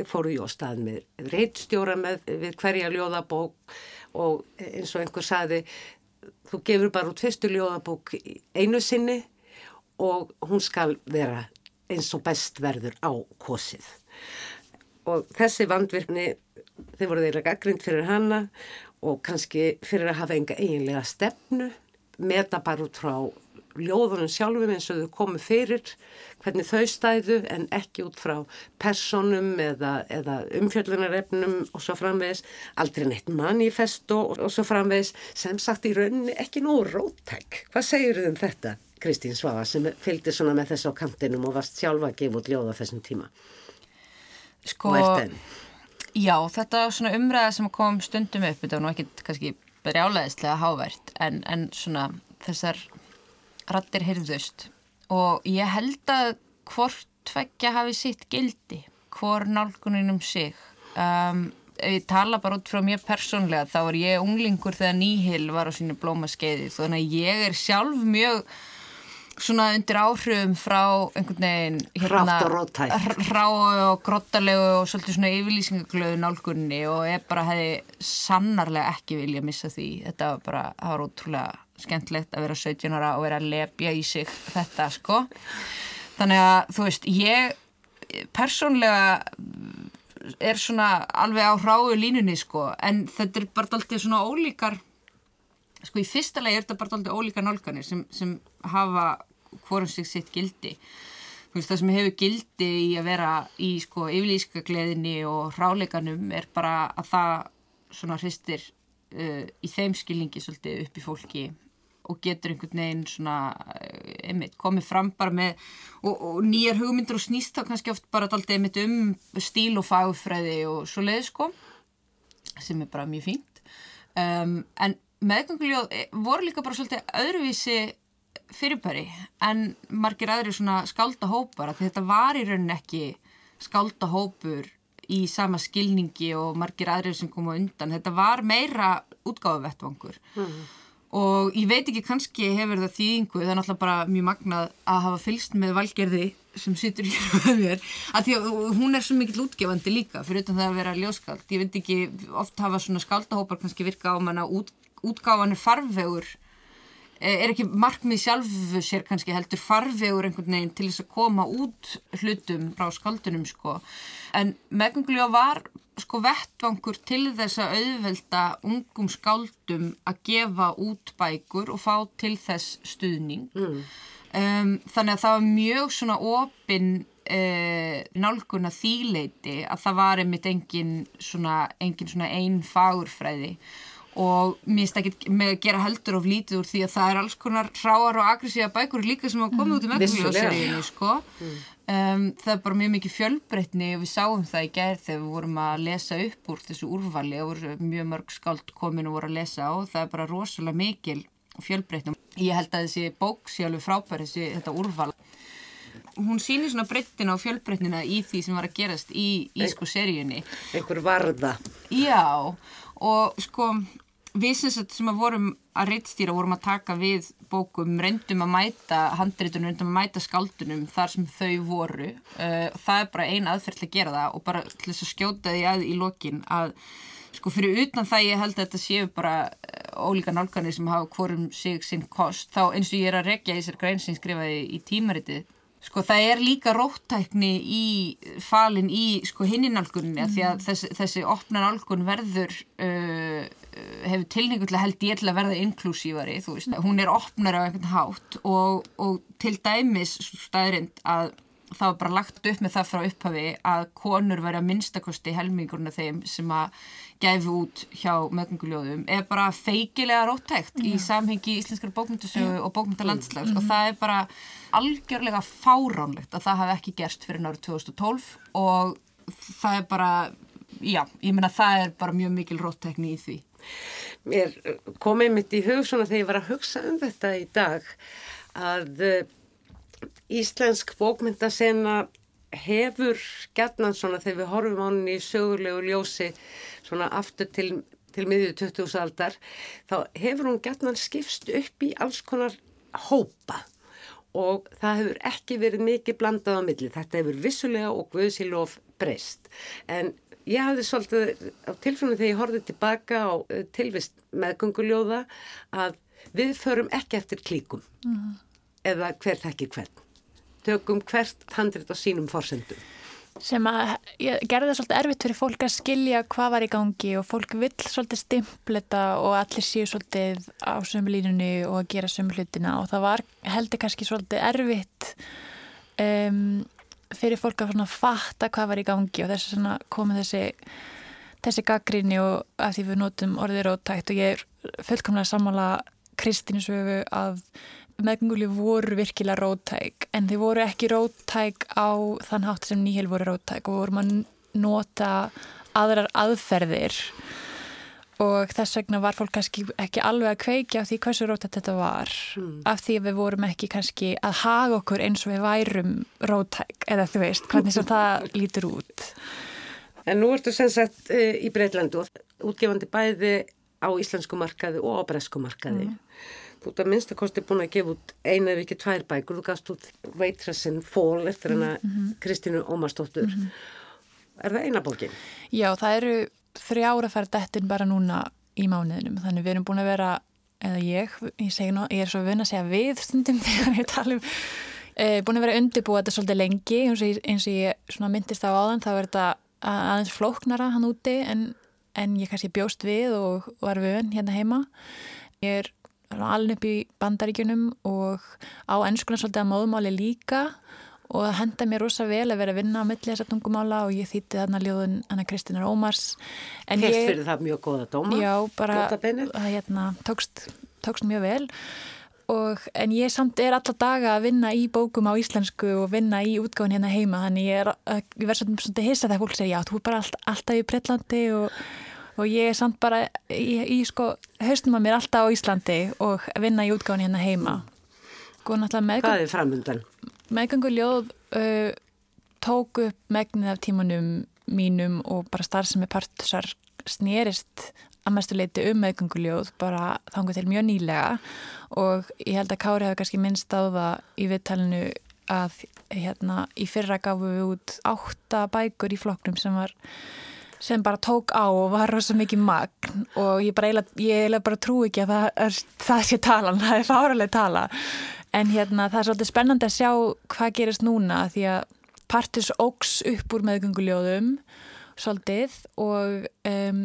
Fóru í óstað með reitstjóra með við hverja ljóðabók og eins og einhver saði þú gefur bara út fyrstu ljóðabók einu sinni og hún skal vera eins og best verður á kosið. Og þessi vandvirkni þeir voru þeirra gaggrind fyrir hanna og kannski fyrir að hafa enga eiginlega stefnu meta bara út frá ljóðunum sjálfum eins og þau komu fyrir hvernig þau stæðu en ekki út frá personum eða, eða umfjöldunarefnum og svo framvegis. Aldrei neitt manifesto og, og svo framvegis. Sem sagt í rauninni ekki nú róttæk. Hvað segir þau um þetta Kristín Svafa sem fylgdi svona með þessu á kantinum og varst sjálfa að gefa út ljóða þessum tíma? Sko, já, þetta svona umræða sem kom stundum upp, þetta var nú ekki kannski brjálæðislega hávært, en, en svona þessar rattir hyrðust og ég held að hvort tveggja hafi sitt gildi, hvor nálgunin um sig. Um, ef ég tala bara út frá mér persónlega, þá er ég unglingur þegar Nýhil var á sínu blómaskeiði, þannig að ég er sjálf mjög svona undir áhrifum frá einhvern veginn hérna, Rátt og grottalegu og svolítið svona yfirlýsingaglöðu nálgunni og ég bara hefði sannarlega ekki vilja missa því. Þetta var bara, það var ótrúlega skemmtlegt að vera 17 ára og vera að lepja í sig þetta sko. Þannig að þú veist, ég persónlega er svona alveg á hráu línunni sko en þetta er bara alltaf svona ólíkar sko í fyrsta lagi er þetta bara alltaf ólíka nálganir sem, sem hafa hvorum sig sitt gildi. Veist það sem hefur gildi í að vera í sko yfirlýska gleðinni og hráleikanum er bara að það svona hristir uh, í þeim skilningi svolítið upp í fólki og getur einhvern veginn svona uh, einmitt, komið fram bara með og, og nýjar hugmyndur og snýst þá kannski oft bara alltaf einmitt um stíl og fagfræði og svo leiði sko sem er bara mjög fínt. Um, en meðganguljóð eh, voru líka bara svolítið öðruvísi fyrirbæri en margir aðri svona skaldahópar að þetta var í rauninni ekki skaldahópur í sama skilningi og margir aðri sem koma undan, þetta var meira útgáðavettvangur mm. og ég veit ekki kannski hefur það þýðingu, það er náttúrulega bara mjög magnað að hafa fylst með valgerði sem sittur hér með mér að því að hún er svo mikill útgefandi líka fyrir utan það að vera ljóskald, ég veit ekki oft hafa svona skaldahópar kannski virka á manna út útgáfan er farvegur eh, er ekki markmið sjálfu sér kannski heldur farvegur einhvern veginn til þess að koma út hlutum frá skaldunum sko. En meðgöngulega var sko vettvangur til þess að auðvelda ungum skáldum að gefa út bækur og fá til þess stuðning. Mm. um, þannig að það var mjög svona opinn uh, nálgun að þýleiti að það var einmitt engin svona, engin svona einn fagurfræði og mér finnst ekki með að gera heldur of lítið úr því að það er alls konar hráar og aggressíða bækur líka sem hafa komið út í meðgjóðseríinu sko. Mm. Um, það er bara mjög mikið fjölbreytni og við sáum það í gerð þegar við vorum að lesa upp úr þessu úrvali og mjög mörg skáld komin og voru að lesa og það er bara rosalega mikil fjölbreytni. Ég held að þessi bók sé alveg frábær þessi þetta úrval. Hún sýnir svona breyttina og fjölbreytnina í því sem var að gerast í, í sko seríunni. Einhver varða. Já og sko við sem, að vorum að reittstýra vorum að taka við bókum reyndum að mæta handreitunum, reyndum að mæta skaldunum þar sem þau voru. Uh, það er bara eina aðferð til að gera það og bara til þess að skjóta því að í lokin að sko fyrir utan það ég held að þetta séu bara uh, ólíka nálganir sem hafa hvorum sig sinn kost þá eins og ég er að rekja í þessar grein sem skrifaði í tímaritið Sko það er líka róttækni í falin í sko hinninálgunni mm. því að þessi, þessi opnar álgun verður uh, hefur tilningu til að held ég til að verða inklúsívari, þú veist, hún er opnar á einhvern hátt og, og til dæmis staðrind að það var bara lagt upp með það frá upphafi að konur verða minnstakosti helmingurna þeim sem að gæfi út hjá mögunguljóðum er bara feikilega róttækt í samhengi íslenskar bókmyndasögu og bókmyndalandslags mm -hmm. og það er bara algjörlega fáránlegt að það hafi ekki gerst fyrir nárið 2012 og það er bara, já, ég meina það er bara mjög mikil róttekni í því. Mér komið mitt í hug svona þegar ég var að hugsa um þetta í dag að uh, íslensk bókmyndasena hefur gætnan svona þegar við horfum á henni í sögulegu ljósi svona aftur til, til miðju 20. aldar þá hefur hún gætnan skipst upp í alls konar hópa og það hefur ekki verið mikið blandað á milli. Þetta hefur vissulega og guðsilof breyst en ég hafði svolítið á tilfellinu þegar ég horfið tilbaka á eh, tilvist meðgönguljóða að við förum ekki eftir klíkum mm. eða hver þekki hvern tökum hvert handrit á sínum forsendum. Sem að gerði það svolítið erfitt fyrir fólk að skilja hvað var í gangi og fólk vill svolítið stimpleta og allir séu svolítið á sömulínunni og að gera sömulutina og það var heldur kannski svolítið erfitt um, fyrir fólk að fatta hvað var í gangi og þess að koma þessi þessi gaggrinni og að því við notum orðið róttækt og ég er fullkomlega sammála Kristínu sögu að meðgönguli voru virkilega róttæk en þið voru ekki róttæk á þann hátt sem nýhel voru róttæk og vorum að nota aðrar aðferðir og þess vegna var fólk kannski ekki alveg að kveikja á því hversu róttækt þetta var mm. af því að við vorum ekki kannski að haga okkur eins og við værum róttæk eða þú veist hvernig sem það lítur út En nú ertu sem sagt uh, í Breitlandu útgefandi bæði á íslensku markaði og á bresku markaði mm. Ert að minnstakosti búin að gefa út eina ef ekki tvær bækur, þú gafst út Waitressinn Fall eftir hana mm -hmm. Kristínu Ómarsdóttur. Mm -hmm. Er það eina bókin? Já, það eru þrjára færð dettin bara núna í mánuðinum, þannig við erum búin að vera, eða ég, ég, ná, ég er svo vun að segja við stundum þegar ég tala um, e, búin að vera undirbúið þetta svolítið lengi, eins og ég, eins og ég myndist á áðan, þá er þetta aðeins flóknara hann úti en, en ég kannski bjóst við og var vun hérna heima. Ég er alveg upp í bandaríkunum og á ennskunar svolítið að móðmáli líka og það henda mér rosa vel að vera að vinna á milli þessar tungumála og ég þýtti þarna ljóðun Anna Kristínar Ómars. Fyrst fyrir það mjög góða dóma Já, bara það hérna, tókst, tókst mjög vel. Og, en ég samt er alla daga að vinna í bókum á íslensku og vinna í útgáðin hérna heima. Þannig ég, ég verð svolítið hissa þegar fólk segja já, þú er bara all, alltaf í Breitlandi og og ég er samt bara í, í sko haustum að mér alltaf á Íslandi og vinna í útgáðin hérna heima sko, meðgang, Hvað er framöndan? Meðgangu ljóð uh, tók upp megnið af tímanum mínum og bara starf sem er partusar snýrist að mestu leiti um meðgangu ljóð bara þangu til mjög nýlega og ég held að Kári hafi kannski minnst á það í viðtælinu að hérna í fyrra gafu við út átta bækur í flokknum sem var sem bara tók á og var rosa mikið magn og ég bara eiginlega bara trú ekki að það, er, það sé talan, það er fáraleg tala. En hérna það er svolítið spennandi að sjá hvað gerist núna því að partis ógs upp úr meðgönguljóðum svolítið og um,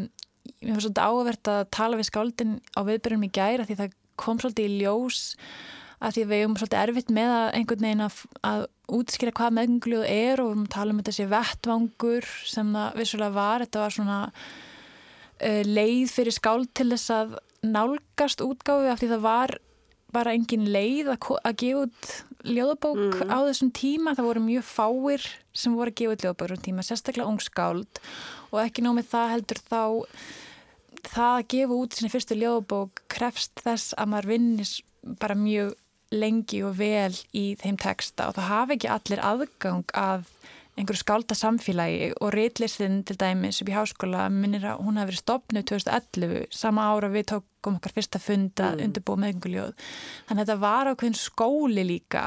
mér finnst svolítið áverðt að tala við skáldin á viðbyrjum í gæra því það kom svolítið í ljós að því við erum svolítið erfitt með að einhvern veginn að, að útskýra hvað meðgöngljóð er og við tala um sé vettvangur sem það vissulega var, þetta var svona uh, leið fyrir skáld til þess að nálgast útgáfi af því það var bara engin leið að, að gefa út ljóðabók mm. á þessum tíma, það voru mjög fáir sem voru að gefa út ljóðabók á þessum tíma, sérstaklega ungskáld og ekki nómið það heldur þá það að gefa út sinni fyrstu ljóðabók krefst þess að maður vinnis bara mjög lengi og vel í þeim texta og það hafi ekki allir aðgang að einhverju skálda samfélagi og reytlistin til dæmis upp í háskóla minnir að hún hafi verið stopnud 2011 sama ára við tókum okkar fyrsta funda mm. undirbúið meðinguljóð þannig að þetta var ákveðin skóli líka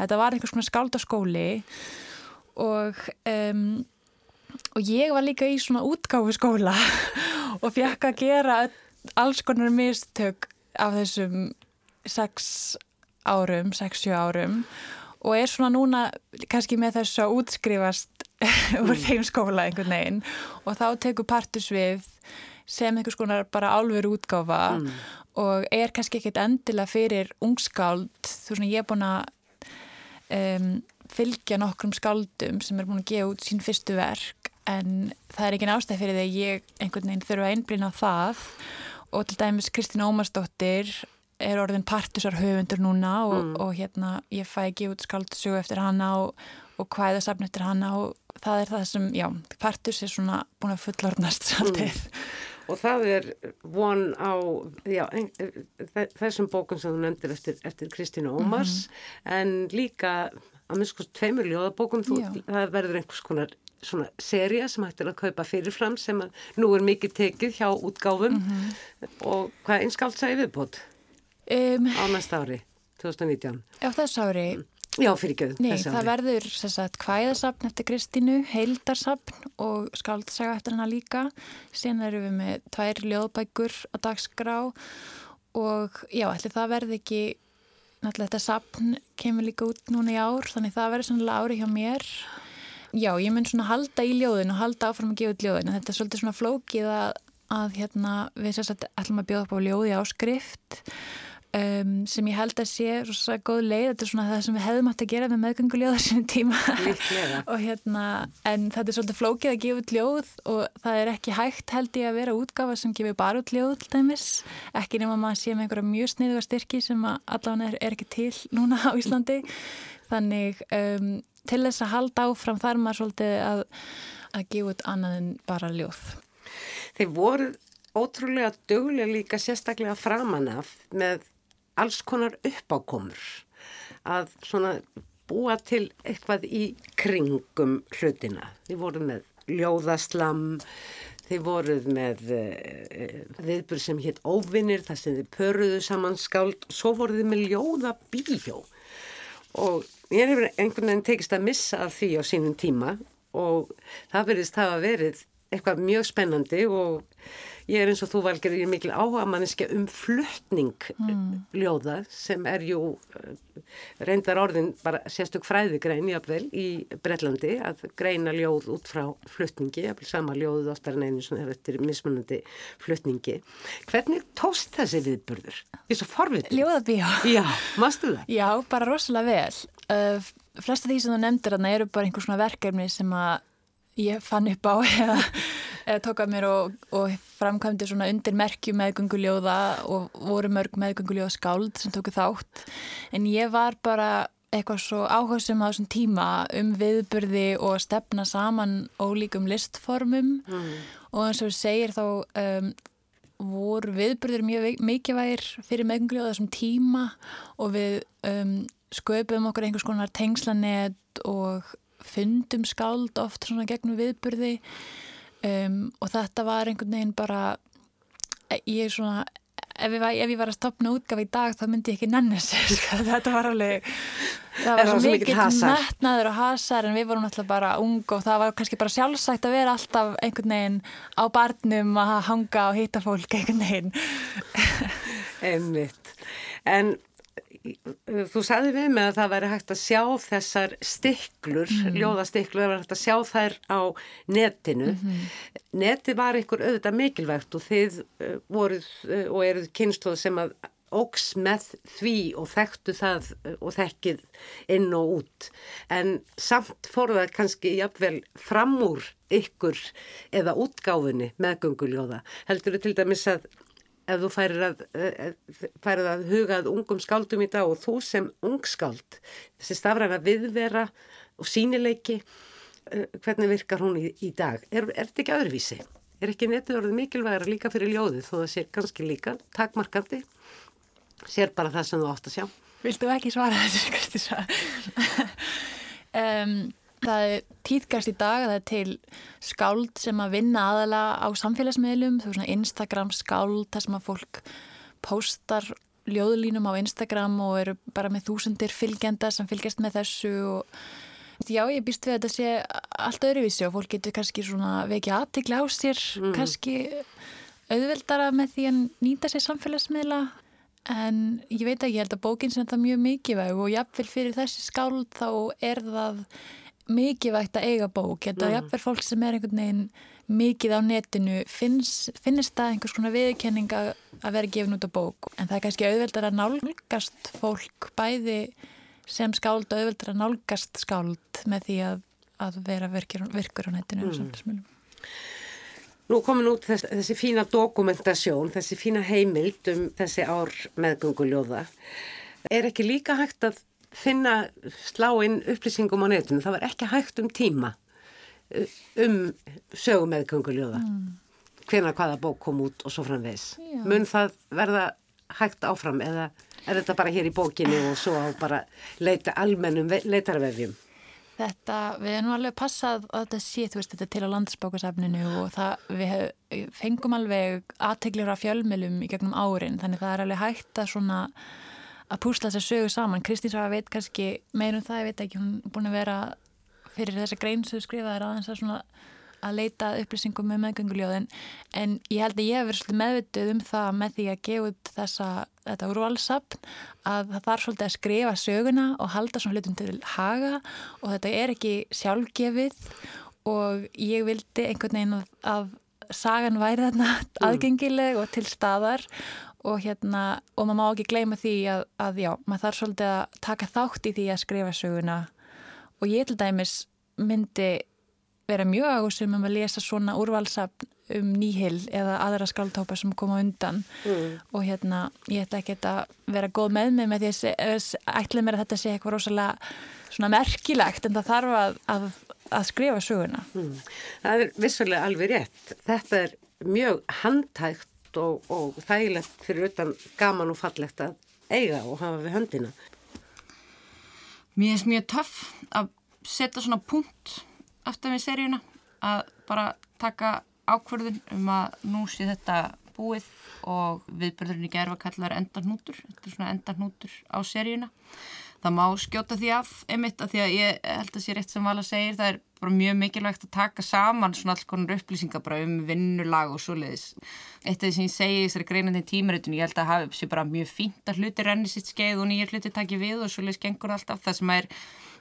þetta var einhvers konar skáldaskóli og um, og ég var líka í svona útgáfu skóla og fekk að gera alls konar mistök af þessum sex árum, 6-7 árum og er svona núna kannski með þess að útskrifast úr mm. þeim skóla einhvern veginn og þá tekur partus við sem einhvers konar bara álfur útgáfa mm. og er kannski ekkit endilega fyrir ungskáld þú veist, ég er búin að um, fylgja nokkrum skáldum sem er búin að gefa út sín fyrstu verk en það er ekki nástæð fyrir því að ég einhvern veginn þurfa að einblýna á það og til dæmis Kristín Ómarsdóttir er orðin partusar höfundur núna og, Mm. og hérna ég fæ ekki út skaldsögu eftir hana og, og kvæðasafn eftir hana og það er það sem, já, partus er svona búin að fullornast svolítið. Og það er von á já, þessum bókum sem þú nefndir eftir, eftir Kristínu Ómars en líka að minnst sko tveimur ljóðabókum þú, það verður einhvers konar svona seria sem hættir að kaupa fyrirfram sem að nú er mikið tekið hjá útgáfum og hvað einskált sæði viðbót Um, á næsta ári 2019 já, þess ári, Já, fyrir göð, nei, þessi það verður sagt kvæðasafn eftir Kristínu, heildarsafn og skaldsaga eftir hana líka. Síðan erum við með tvær ljóðbækur á dagskrá og já, ætli það verði ekki, náttúrulega þetta safn kemur líka út núna í ár, þannig það verður sannlega ári hjá mér. Já, ég mun svona halda í ljóðin og halda áfram að gefa út ljóðin, þetta er svolítið svona flókið að, að hérna, við sagt ætlum að bjóða upp á ljóði áskrift um, sem ég held að sé svo góð leið, þetta er svona það sem við hefðum átt að gera með meðgönguljóðar sinni tíma. Og hérna, en þetta er svolítið flókið að gefa út ljóð og það er ekki hægt held ég að vera útgafa sem gefur bara út ljóð til dæmis, ekki nema maður sé með einhverja mjög sniðuga styrki sem allavega er, er ekki til núna á Íslandi. Þannig um, til þess að halda áfram þar maður svolítið að, að gefa út annað en bara ljóð. Þeir voru ótrúlega duglega líka sérstaklega framan af með alls konar uppákomur. Að svona búa til eitthvað í kringum hlutina. Þeir voru með ljóðaslam, þeir voruð með uh, viðbur sem hétt óvinnir, þar sem þeir pöruðu saman skáld, svo voruð þeir með ljóðabíjó og ég hefur einhvern veginn tekist að missa því á sínum tíma og það verðist hafa verið eitthvað mjög spennandi og ég er eins og þú valgir, ég er mikil áhuga manneska um fluttning Mm. ljóða sem er jú eh, reyndar orðin bara sérstök fræðigrein jafnvel í Brellandi að greina ljóð út frá fluttningi, jafnvel sama ljóð oftar en einu svona eftir mismunandi fluttningi. Hvernig tóst þessi viðburður? Er svo forvitin. Ljóðabíó. Já, mástu það? Já, bara rosalega vel. Uh, flesta því sem þú nefndir þarna eru bara einhver svona verkefni sem að ég fann upp á eða, eða tók að mér og, og framkvæmdi svona undir merkju meðgönguljóða og voru mörg meðgönguljóða skáld sem tóku þátt. En ég var bara eitthvað svo áhersum á þessum tíma um viðburði og að stefna saman ólíkum listformum. Og eins og þú segir þá um, voru viðburðir mjög mikilvægir fyrir meðgöngljóða þessum tíma. Og við um, sköpum okkur einhvers konar tengslanett og fundum skáld oft svona gegnum viðburði um, og þetta var einhvern veginn bara ég er svona ef ég, var, ef ég var að stopna útgaf í dag þá myndi ég ekki nenni sig sko. þetta var alveg það var svo hasar? metnaður og hasar en við vorum alltaf bara ung og það var kannski bara sjálfsagt að vera alltaf einhvern veginn á barnum að hanga og hitta fólk einhvern veginn Einmitt. En þú sagði við mig að það væri hægt að sjá þessar stiklur, mm. ljóðastiklur, það væri hægt að sjá þær á netinu. Neti var ykkur auðvitað mikilvægt og þið uh, voruð uh, og eruð kynstóð sem að óks með því og þekktu það uh, og þekkið inn og út. En samt fór það kannski jafnvel fram úr ykkur eða útgáfunni meðgönguljóða. Heldur þið til dæmis að ef þú færir að, eh, færir að hugað ungum skáldum í dag og þú sem ungskáld, þessi stafræna viðvera og sínileiki, eh, hvernig virkar hún í, í dag? Er, er þetta ekki öðruvísi? Er ekki netið orðið mikilvægara líka fyrir ljóðið þó það sé kannski líka takmarkandi? Sér bara það sem þú átt að sjá. Viltu ekki svara þessu, Kristisa? um, það er tíðgast í dag að það er til skáld sem að vinna aðalega á samfélagsmiðlum, þú veist svona Instagram skáld, þar sem að fólk póstar ljóðlínum á Instagram og eru bara með þúsundir fylgjenda sem fylgjast með þessu og já, ég býst við að þetta sé allt öðruvísi og fólk getur kannski svona vekja aðtikla á sér, kannski auðveldara með því að nýta sér samfélagsmiðla. En ég veit ekki, ég held að bókin sem það mjög mikilvæg og jafnvel fyrir þessi skáld þá er það mikilvægt að eiga bók, held að Mhm. jafnvel fólk sem er einhvern veginn mikið á netinu finns, finnist það einhvers konar viðkenning að vera gefin út á bók en það er kannski auðveldar að nálgast fólk bæði sem skáld og auðveldar að nálgast skáld með því að, að vera virkir, virkur á netinu Mm. Nú komin út þess, þessi fína dokumentasjón, þessi fína heimild um þessi ár meðgönguljóða. Er ekki líka hægt að finna sláinn upplýsingum á netinu? Það var ekki hægt um tíma uh, um sögum meðgönguljóða. Mm. Hvena hvaða bók kom út og svo framvegs. Mun það verða hægt áfram eða er þetta bara hér í bókinni og svo á bara leita almennum leitarvefjum? Þetta, við erum alveg passað að þetta sé, þú veist, þetta til á landsbókasafninu og það, við hef, fengum alveg aðteglir af fjölmjölum í gegnum árin, þannig það er alveg hægt að svona að púsla þess að sögu saman. Kristín Svaga veit kannski meirum það, ég veit ekki, hún er búin að vera fyrir þessa grein sem skrifaði aðeins að að leita upplýsingum með meðgönguljóðin en ég held að ég hef verið meðvituð um það með því að gefa út þessa, þetta úrvalsapn að það þarf svolítið að skrifa söguna og halda svona hlutum til haga og þetta er ekki sjálfgefið og ég vildi einhvern veginn að, að sagan væri þarna mm. aðgengileg og til staðar og hérna, og maður má ekki gleyma því að, að já, maður þarf svolítið að taka þátt í því að skrifa söguna og ég til dæmis myndi vera mjög áhersum um að lesa svona úrvalsafn um nýhil eða aðra skaldtópa sem koma undan mm. og hérna ég ætla ekki að vera góð með mig með því að ætla mér að þetta sé eitthvað rosalega svona merkilegt en það þarf að, að, að skrifa söguna. Mm. Það er vissulega alveg rétt. Þetta er mjög handtækt og, og þægilegt fyrir utan gaman og fallegt að eiga og hafa við höndina. Mér finnst mjög töff að setja svona punkt aftur við seríuna að bara taka ákverðun um að nú sé þetta búið og viðbörðurinn í gerfa kallar endarnútur, þetta er svona endarnútur á seríuna. Það má skjóta því af einmitt að því að ég held að sé rétt sem Vala segir, það er bara mjög mikilvægt að taka saman svona alls konar upplýsingar bara um vinnulag og svoleiðis. Eitt af því sem ég segi í þessari greinandi tímaritun, ég held að hafa sé bara mjög fínt að hluti renni sitt skeið og nýjar hluti taki við og svoleiðis gengur alltaf. Það sem er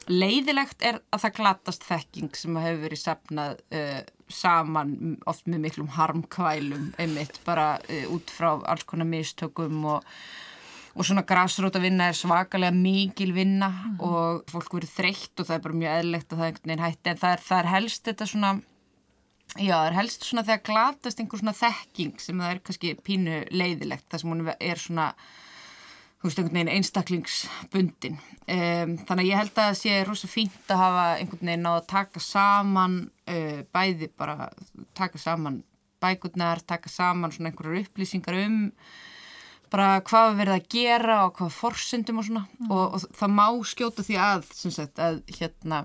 leiðilegt er að það glatast þekking sem hefur verið safnað uh, saman oft með miklum harmkvælum einmitt bara uh, út frá alls konar mistökum og, og svona græsróta vinna er svakalega mikil vinna mm -hmm. og fólk verið þreytt og það er bara mjög eðlegt að það er einhvern veginn hætti en það er, það er helst þetta svona Já, það er helst svona þegar glatast einhver svona þekking sem það er kannski pínu leiðilegt það sem hún er svona þú veist, einhvern veginn einstaklingsbundin. Um, þannig að ég held að það sé rosa fínt að hafa einhvern veginn á að taka saman uh, bæði bara, taka saman bækurnar, taka saman svona einhverjar upplýsingar um bara hvað verður að gera og hvað forsendum og svona mm. og, og það má skjóta því að, sagt, að hérna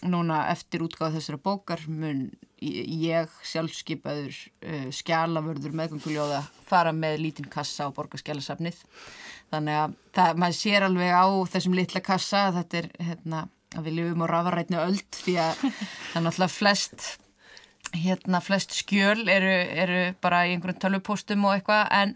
núna eftir útgáð þessara bókar mun ég sjálfskeipaður uh, skjálavörður meðganguljóða fara með lítinn kassa á borgarskjálasafnið þannig að það, maður sér alveg á þessum litla kassa að þetta er hérna, að við lifum á rafarætni öll því að það er náttúrulega flest hérna flest skjöl eru, eru bara í einhverjum tölvupóstum og eitthvað en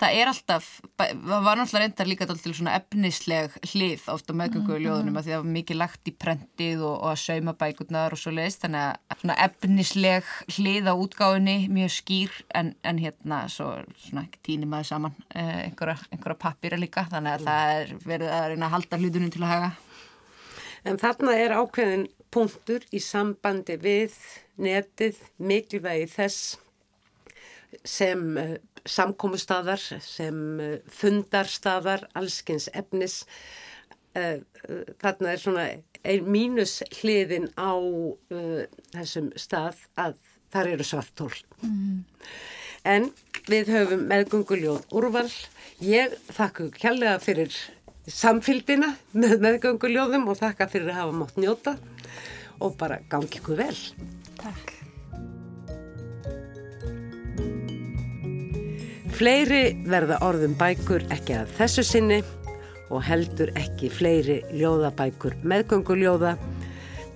það er alltaf, það var náttúrulega reyndar líka til svona efnisleg hlið ofta meðgöngu í ljóðunum að því að það var mikið lagt í prentið og, og að sauma bækurnar og svo leiðist þannig að svona efnisleg hlið á útgáðunni mjög skýr en, en hérna svo svona ekki týnir maður saman eh, einhverja, einhverja pappira líka þannig að það er verið að reyna að halda hlutunum til að haga. En þarna er ákveðin punktur í sambandi við netið mikilvægi þess sem uh, samkómustadar, sem uh, fundarstadar, allskins efnis. Uh, þarna er svona ein mínus hliðin á þessum stað að þar eru svartól. Mm. En við höfum meðgönguljóð úrval. Ég þakku kjallega fyrir samfylgdina með meðgönguljóðum og þakka fyrir að hafa mótt njóta og bara gangi ykkur vel. Takk. Fleiri verða orðum bækur ekki að þessu sinni og heldur ekki fleiri ljóðabækur meðgönguljóða.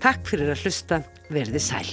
Takk fyrir að hlusta, verði sæl.